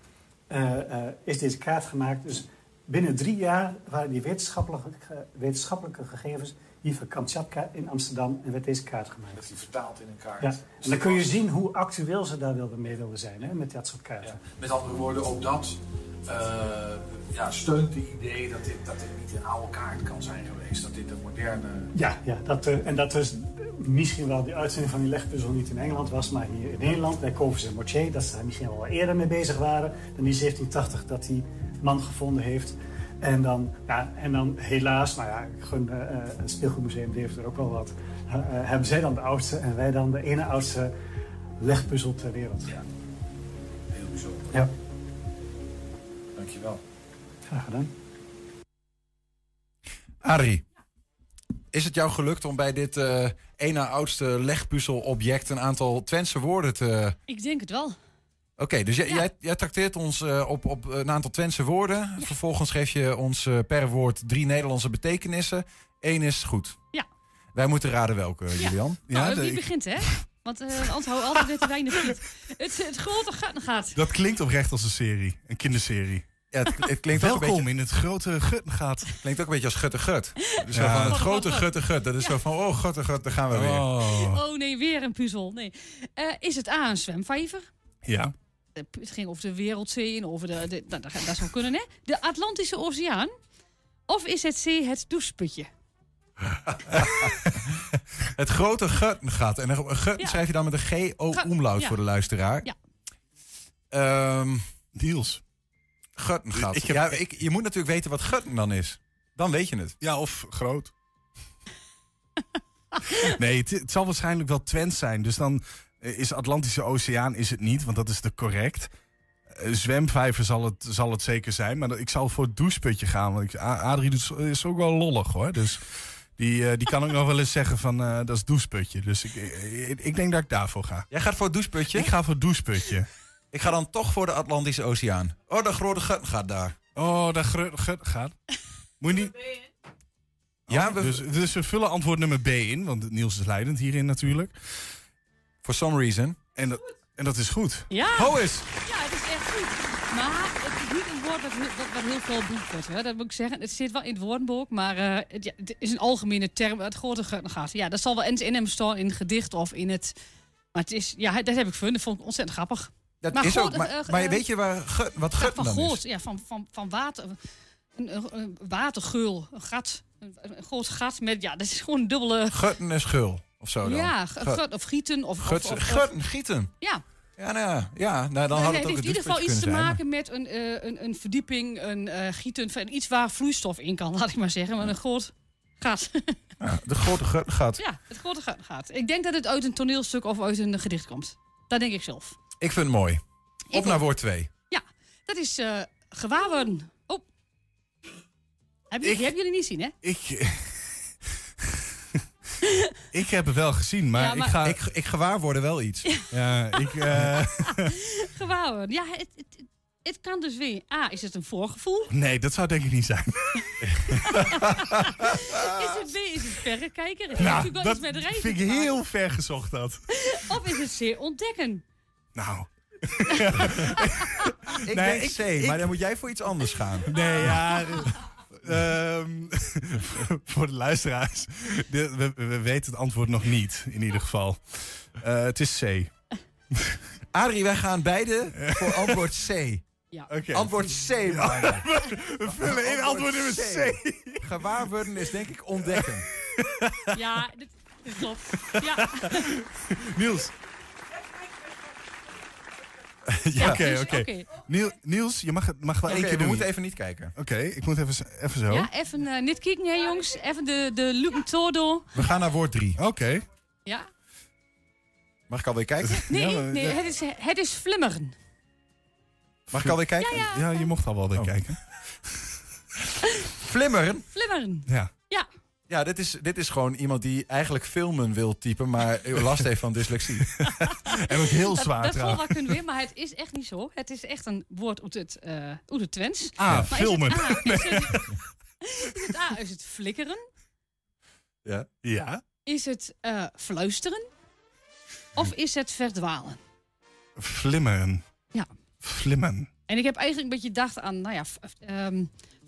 is deze kaart gemaakt. Dus binnen drie jaar waren die wetenschappelijke, wetenschappelijke gegevens hier van Kamchatka in Amsterdam en werd deze kaart gemaakt. Dat die vertaald in een kaart. Ja. En dan kun je zien hoe actueel ze daar wilden mee wilden zijn hè, met dat soort kaarten. Met andere woorden, ook dat eh, ja, steunt het idee dat dit, dat dit niet een oude kaart kan zijn geweest. Dat dit een moderne... Ja, ja dat, eh, en dat dus misschien wel die uitzending van die legpuzzel niet in Engeland was, maar hier in Nederland, bij Kovers en Mortier, dat ze daar misschien wel eerder mee bezig waren dan die 1780 dat die man gevonden heeft. En dan, ja, en dan helaas, nou ja, ik gun eh, eh, het Speelgoedmuseum Deventer ook wel wat, eh, hebben zij dan de oudste en wij dan de ene oudste legpuzzel ter wereld. Ja, heel bijzonder. Ja, Dankjewel. graag gedaan. Arie, is het jou gelukt om bij dit eh ene oudste legpuzzelobject een aantal Twentse woorden te... Ik denk het wel. Oké, dus jij, jij, jij trakteert ons eh, op, op een aantal Twentse woorden. Vervolgens geef je ons eh, per woord drie Nederlandse betekenissen. Eén is goed. Ja. Wij moeten raden welke, Julian. Nou, wie begint, hè? Want uh, anders hou altijd net te weinig. Het, het grote gaat gaat. Dat klinkt oprecht als een serie, een kinderserie. Ja, het, het klinkt ook een Welkom beetje, in het grote Guttengat. klinkt ook een beetje als gutte gut. Dus Ja. van het grote gutte gut. Dat is zo van, oh gutte gut, daar gaan we weer. Oh nee, weer een puzzel. Nee. Uh, is het A een zwemvijver? Ja. Het ging over de Wereldzee en over de... de nou, dat, dat zou kunnen, hè? De Atlantische Oceaan? Of is het C het doucheputje? het grote guttengat. En een gut Ja. schrijf je dan met een G-O-omlaut Ja. voor de luisteraar. Ja. Ehm Deals. Guttengat. Ik heb- ja, ik, je moet natuurlijk weten wat gutten dan is. Dan weet je het. Ja, of groot. Nee, het, het zal waarschijnlijk wel Twents zijn. Dus dan eh, is Atlantische Oceaan is het niet, want dat is de correct. Eh, zwemvijver zal het, zal het zeker zijn. Maar dat- ik zal voor het doucheputje gaan. Want ik, A- Adrie doet- is ook wel lollig hoor. Dus die, eh, die kan ook nog wel eens zeggen van eh, dat is doucheputje. Dus ik, ik, ik denk dat ik daarvoor ga. Jij gaat voor het doucheputje? Ik ga voor het doucheputje. Ik ga dan toch voor de Atlantische Oceaan. Oh, de grote gut gaat daar. Oh, dat gru- gu- gaat. Moet je niet... Ja, Oh, we- dus, dus we vullen antwoord nummer B in, want Niels is leidend hierin natuurlijk. For some reason. En dat, en dat is goed. Ja. Ho is. Ja, het is echt goed. Maar het is niet een woord dat, heel- dat, wat heel veel boek wordt. Hè? Dat moet ik zeggen. Het zit wel in het woordenboek, maar eh, het, ja, het is een algemene term. Het grote gaat. Ja, dat zal wel eens in hem staan in het gedicht of in het. Maar het is, ja, dat heb ik gevonden. Dat vond ik ontzettend grappig. Dat Maar is goed, ook, maar, eh, maar eh, weet je waar gut, wat gut van dan is? ja, van, van, van water. Een, een, een watergeul, een gat. Een, een groot gat met, ja, dat is gewoon een dubbele... Gutten is gul, of zo dan. Ja, Gut- of gieten. Of, Gut- of, of- gutten, gieten. Ja. Ja, nou ja, ja nou, dan Nee, had nee, het ook heeft in ieder geval iets te zijn. maken met een, eh, een, een verdieping, een eh, gieten, van iets waar vloeistof in kan, laat ik maar zeggen. Maar een groot gat. Ja, de grote gaat. ja, het grote gat. Ik denk dat het uit een toneelstuk of uit een gedicht komt. Dat denk ik zelf. Ik vind het mooi. Op naar woord 2. Ja, dat is eh gewaar worden. Oh. Heb je, die hebben jullie niet zien, hè? Ik, ik heb het wel gezien, maar, Ja, maar- ik ga... Ik, ik gewaarworde wel iets. Ja, ik... eh. Ja, het, het, het, het kan dus weer. A, is het een voorgevoel? nee, dat zou denk ik niet zijn. Is het B, is het verrekijker? Het nou, natuurlijk wel dat iets met vind te ik maken. heel ver gezocht, dat. Of is het C, ontdekken? Nou, Ik Nee, denk C, ik- maar dan moet jij voor iets anders gaan. nee, ja... eh, ehm, voor de luisteraars. De- we, we weten het antwoord nog niet, in ieder geval. Eh, het is C. Adrie, wij gaan beide voor antwoord C. Ja. Oké. Antwoord C, man. We vullen in antwoord nummer C. Gewaar worden is denk ik ontdekken. Ja, dit, dit klopt. Ja. Niels. Ja. Oké, oké. oké. Niel- Niels, je mag, het mag wel Oké, één keer we doen. moeten even niet kijken. Oké, ik moet even, even zo. Ja, even eh, niet kijken, hè, jongens. Even de, de Luken Todo. We gaan naar woord 3. Oké. Ja. Mag ik alweer kijken? Nee, Ja, maar- nee ja. het, is, het is flimmeren. Mag ik alweer kijken? Ja, ja. Ja, je mocht al wel weer Oh. kijken. Flimmeren? Flimmeren. Ja. Ja. Ja, dit is, dit is gewoon iemand die eigenlijk filmen wil typen, maar last heeft van dyslexie. En ook heel Dat, zwaar dat trouwens. wel kunnen weer, maar het is echt niet zo. Het is echt een woord uit het, eh uit het Twents. Ah, Maar is het filmen. A, is, het, is het A, is het flikkeren? Ja. Ja. Is het eh, fluisteren? Of is het verdwalen? Flimmeren. Ja. Flimmen. En ik heb eigenlijk een beetje gedacht aan, nou ja, ehm,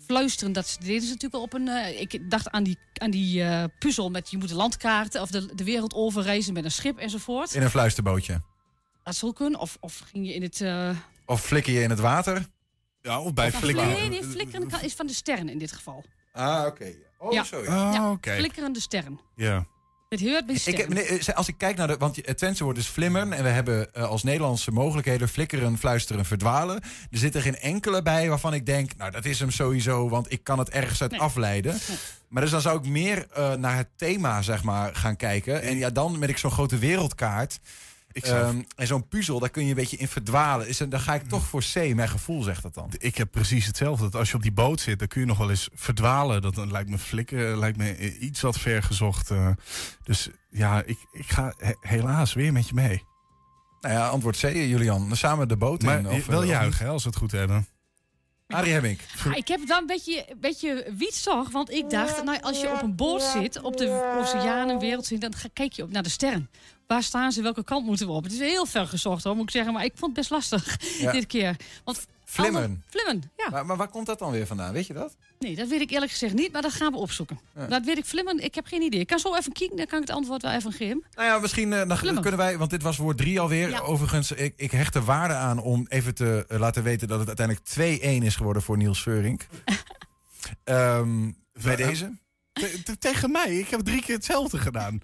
fluisteren. Dat deden ze natuurlijk wel op een. eh, ik dacht aan die, aan die eh, puzzel met je moet de landkaarten of de, de wereld overreizen met een schip enzovoort. In een fluisterbootje. Dat zou kunnen. Of, of ging je in het. eh, Of flikker je in het water? Ja, of bij flikkeren. Nee, nee, flikkeren kan- is van de sterren in dit geval. Ah, oké. Oh, Ja. zo ja. Oh, ja, oké. flikkerende sterren. Ja. Het heurt bij Ik, eh, als ik kijk naar de. Want het Twentse woord is flimmeren. En we hebben eh, als Nederlandse mogelijkheden flikkeren, fluisteren, verdwalen. Er zit er geen enkele bij waarvan ik denk. Nou, dat is hem sowieso, want ik kan het ergens uit Nee. afleiden. Maar dus dan zou ik meer eh, naar het thema, zeg maar, gaan kijken. En ja, dan met ik zo'n grote wereldkaart. Ehm, en zo'n puzzel, daar kun je een beetje in verdwalen. Is, dan ga ik toch voor C. Mijn gevoel zegt dat dan. Ik heb precies hetzelfde. Dat als je op die boot zit, dan kun je nog wel eens verdwalen. Dat dan lijkt me flikken, lijkt me eh, iets wat ver gezocht. eh. dus ja, ik, ik ga he- helaas weer met je mee. Nou ja, antwoord C, Julian. Samen de boot Maar in. Of, wel eh, juichen, als we het goed hebben. Arie Hemmink. Ah, ik heb het wel een beetje, een beetje wietzag, want ik dacht, nou, als je op een boot zit, op de oceanen, wereld, dan kijk je op naar de sterren. Waar staan ze? Welke kant moeten we op? Het is heel ver gezocht, hoor, moet ik zeggen, maar ik vond het best lastig Ja. dit keer. Want Flimmeren. alle- Flimmen, ja. Maar, maar waar komt dat dan weer vandaan? Weet je dat? Nee, dat weet ik eerlijk gezegd niet, maar dat gaan we opzoeken. Ja. Dat weet ik flimmen, ik heb geen idee. Ik kan zo even kijken, dan kan ik het antwoord wel even geven. Nou ja, misschien eh, dan Flimmen. kunnen wij, want dit was woord 3 alweer. Ja. Overigens, ik, ik hecht er waarde aan om even te eh, laten weten dat het uiteindelijk 2-1 is geworden voor Niels Veurink. Ehm, bij deze. Te- te- tegen mij, ik heb drie keer hetzelfde gedaan.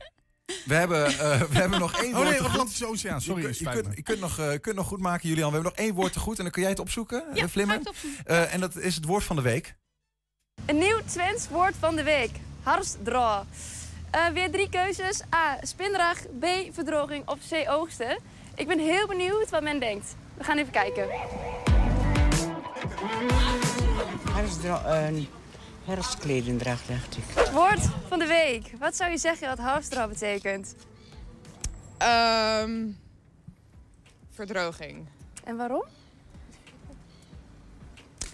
We hebben, eh, we hebben nog één Oh woord nee, te goed. Atlantische Oceaan, sorry, Je, kunt- je, kunt, je kunt nog, eh, kunt nog goed maken, Julian. We hebben nog één woord te goed en dan kun jij het opzoeken, Ja, eh, Flimmer. ga ik het opzoeken. Eh, en dat is het woord van de week. Een nieuw Twents woord van de week. Harsdra. Eh, weer drie keuzes. A. Spinrag. B. Verdroging. Of C. Oogsten. Ik ben heel benieuwd wat men denkt. We gaan even kijken. Herfstdra- herfstkledingdracht, dacht ik. Woord van de week. Wat zou je zeggen wat harfstraal betekent? Ehm verdroging. En waarom?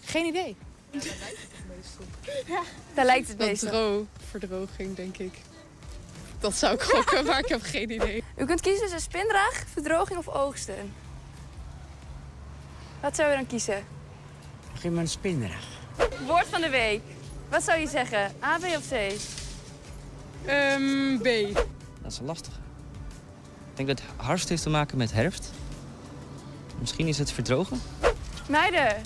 Geen idee. Ja. Daar lijkt het meest op. dro verdroging, denk ik. Dat zou ik gokken, maar ik heb geen idee. U kunt kiezen tussen spindrag, verdroging of oogsten. Wat zou je dan kiezen? Geef me een spinrag. Woord van de week. Wat zou je zeggen? A, B of C? Ehm B. Dat is een lastige. Ik denk dat herfst heeft te maken met herfst. Misschien is het verdrogen. Meiden,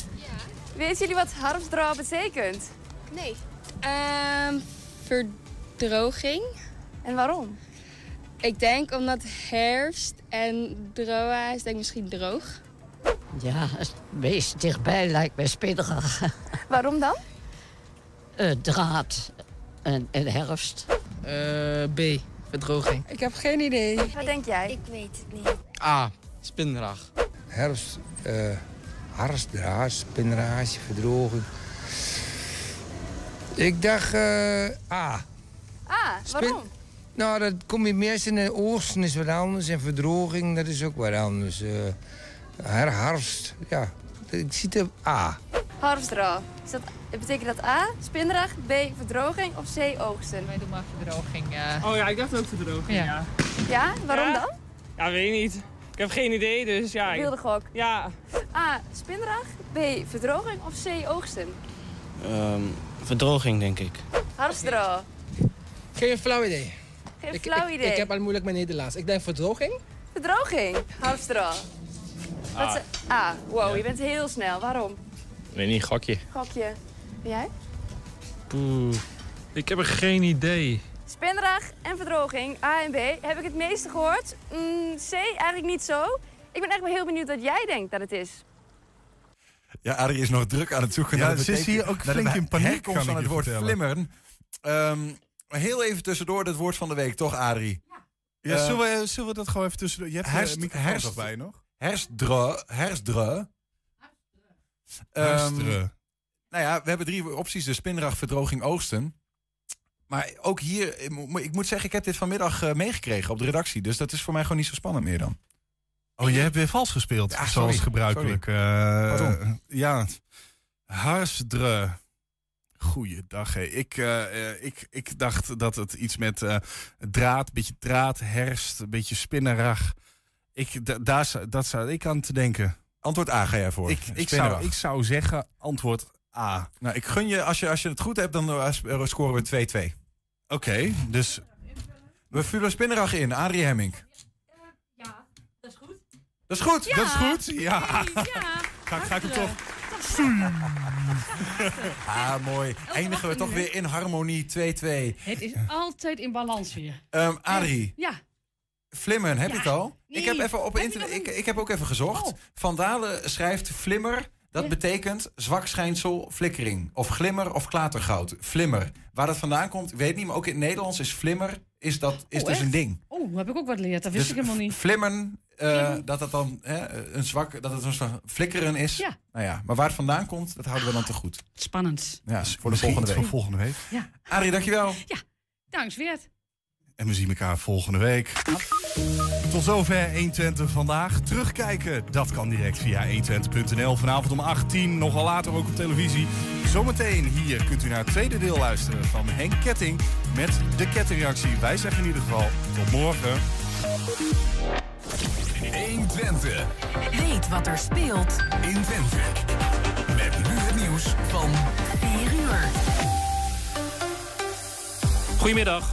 weten jullie wat harfstraal betekent? Nee. Ehm verdroging. En waarom? Ik denk omdat herfst en droa is denk ik misschien droog. Ja, het meest dichtbij lijkt mij spinrag. Waarom dan? Eh, draad en, en herfst. Eh B. Verdroging. Ik heb geen idee. Wat denk jij? Ik weet het niet. A. Spinrag. Herfst, eh harstdraad, spinrage, verdroging. Ik dacht eh A. A, waarom? Nou, dat kom je meest in de oogsten is wat anders en verdroging, dat is ook wat anders. eh her, herfst, ja, ik zie het op A. Harfstraal. Is dat, betekent dat A, spindrag, B, verdroging of C, oogsten? Wij doen maar verdroging. ja. Oh ja, ik dacht ook verdroging, ja. ja. Ja, waarom Ja? dan? Ja, weet ik niet. Ik heb geen idee, dus ja. ik- Wilde gok. Ja. A, spindrag, B, verdroging of C, oogsten? Ehm, verdroging, denk ik. Harfstraal. Geen flauw idee. Geen flauw idee. Ik heb al moeilijk met Nederlands. Ik denk verdroging. Verdroging. Harfstraal. Wat A. ze- A. Wow, je bent heel snel. Waarom? Weet niet, gokje. Gokje. En jij? Poeh, ik heb er geen idee. Spindrag en verdroging, A en B, heb ik het meeste gehoord. Mm, C, eigenlijk niet zo. Ik ben echt wel heel benieuwd wat jij denkt dat het is. Ja, Adrie is nog druk aan het zoeken Ja, naar de ze is hier ook de flink in paniek, van ik het woord vertellen. flimmeren. Ehm, heel even tussendoor het woord van de week, toch Adrie? Ja, Eh, zullen, we, zullen we dat gewoon even tussendoor? Je hebt de microfoon herfst- toch bij nog? Herfstdre. Herfstdre. Ehm, Herfstdre. Nou ja, we hebben drie opties. Dus spinrag, verdroging, oogsten. Maar ook hier, ik mo- ik moet zeggen, ik heb dit vanmiddag eh, meegekregen op de redactie. Dus dat is voor mij gewoon niet zo spannend meer dan. Oh, je hebt weer vals gespeeld, Ja, sorry. zoals gebruikelijk. Sorry. Eh, ja, Harsdre. Goeiedag. Hé. Ik, eh, ik, ik dacht dat het iets met eh, draad, beetje draad, herfst, een beetje spinnerig. Ik, da- daar, dat zou ik aan te denken. Antwoord A ga jij voor. Ik, ik, zou, ik zou zeggen antwoord A. Nou, ik gun je, als je, als je het goed hebt, dan eh, eh, scoren we 2-2. Oké, dus... We vullen spinnerag in, Adrie Hemming. Dat is goed. Dat is goed. Ja. Dat is goed. Ja. Ja. Ga, ga ik hem toch... Ah, mooi. Eindigen we toch weer in harmonie 2-2. Het is altijd in balans weer. Ehm Adrie, Ja. flimmen, heb je het al? nee. Ik heb, even op internet, ik, ik heb ook even gezocht. Oh. Van Dalen schrijft flimmer. Dat Ja. betekent zwak schijnsel, flikkering. Of glimmer of klatergoud. Flimmer. Waar dat vandaan komt, ik weet niet. Maar ook in het Nederlands is flimmer is dat, is Oh, dus echt? een ding. Oh, heb ik ook wat geleerd. Dat wist Dus ik helemaal niet. Flimmeren, eh, dat het dan hè, een zwak, dat het een soort flikkeren is. Ja. Nou ja, maar waar het vandaan komt, dat houden we dan te goed. Spannend. Ja, voor de volgende week. voor volgende week. Ja. Arie, dankjewel. Thanks, Weert. En we zien elkaar volgende week. Tot zover 120 vandaag. Terugkijken, dat kan direct via 120.nl. Vanavond om 18, nogal later ook op televisie. Zometeen hier kunt u naar het tweede deel luisteren van Henk Ketting met de kettingreactie. Wij zeggen in ieder geval tot morgen. 120 Weet wat er speelt in Twente. Met nu het nieuws van 4 uur. Goedemiddag.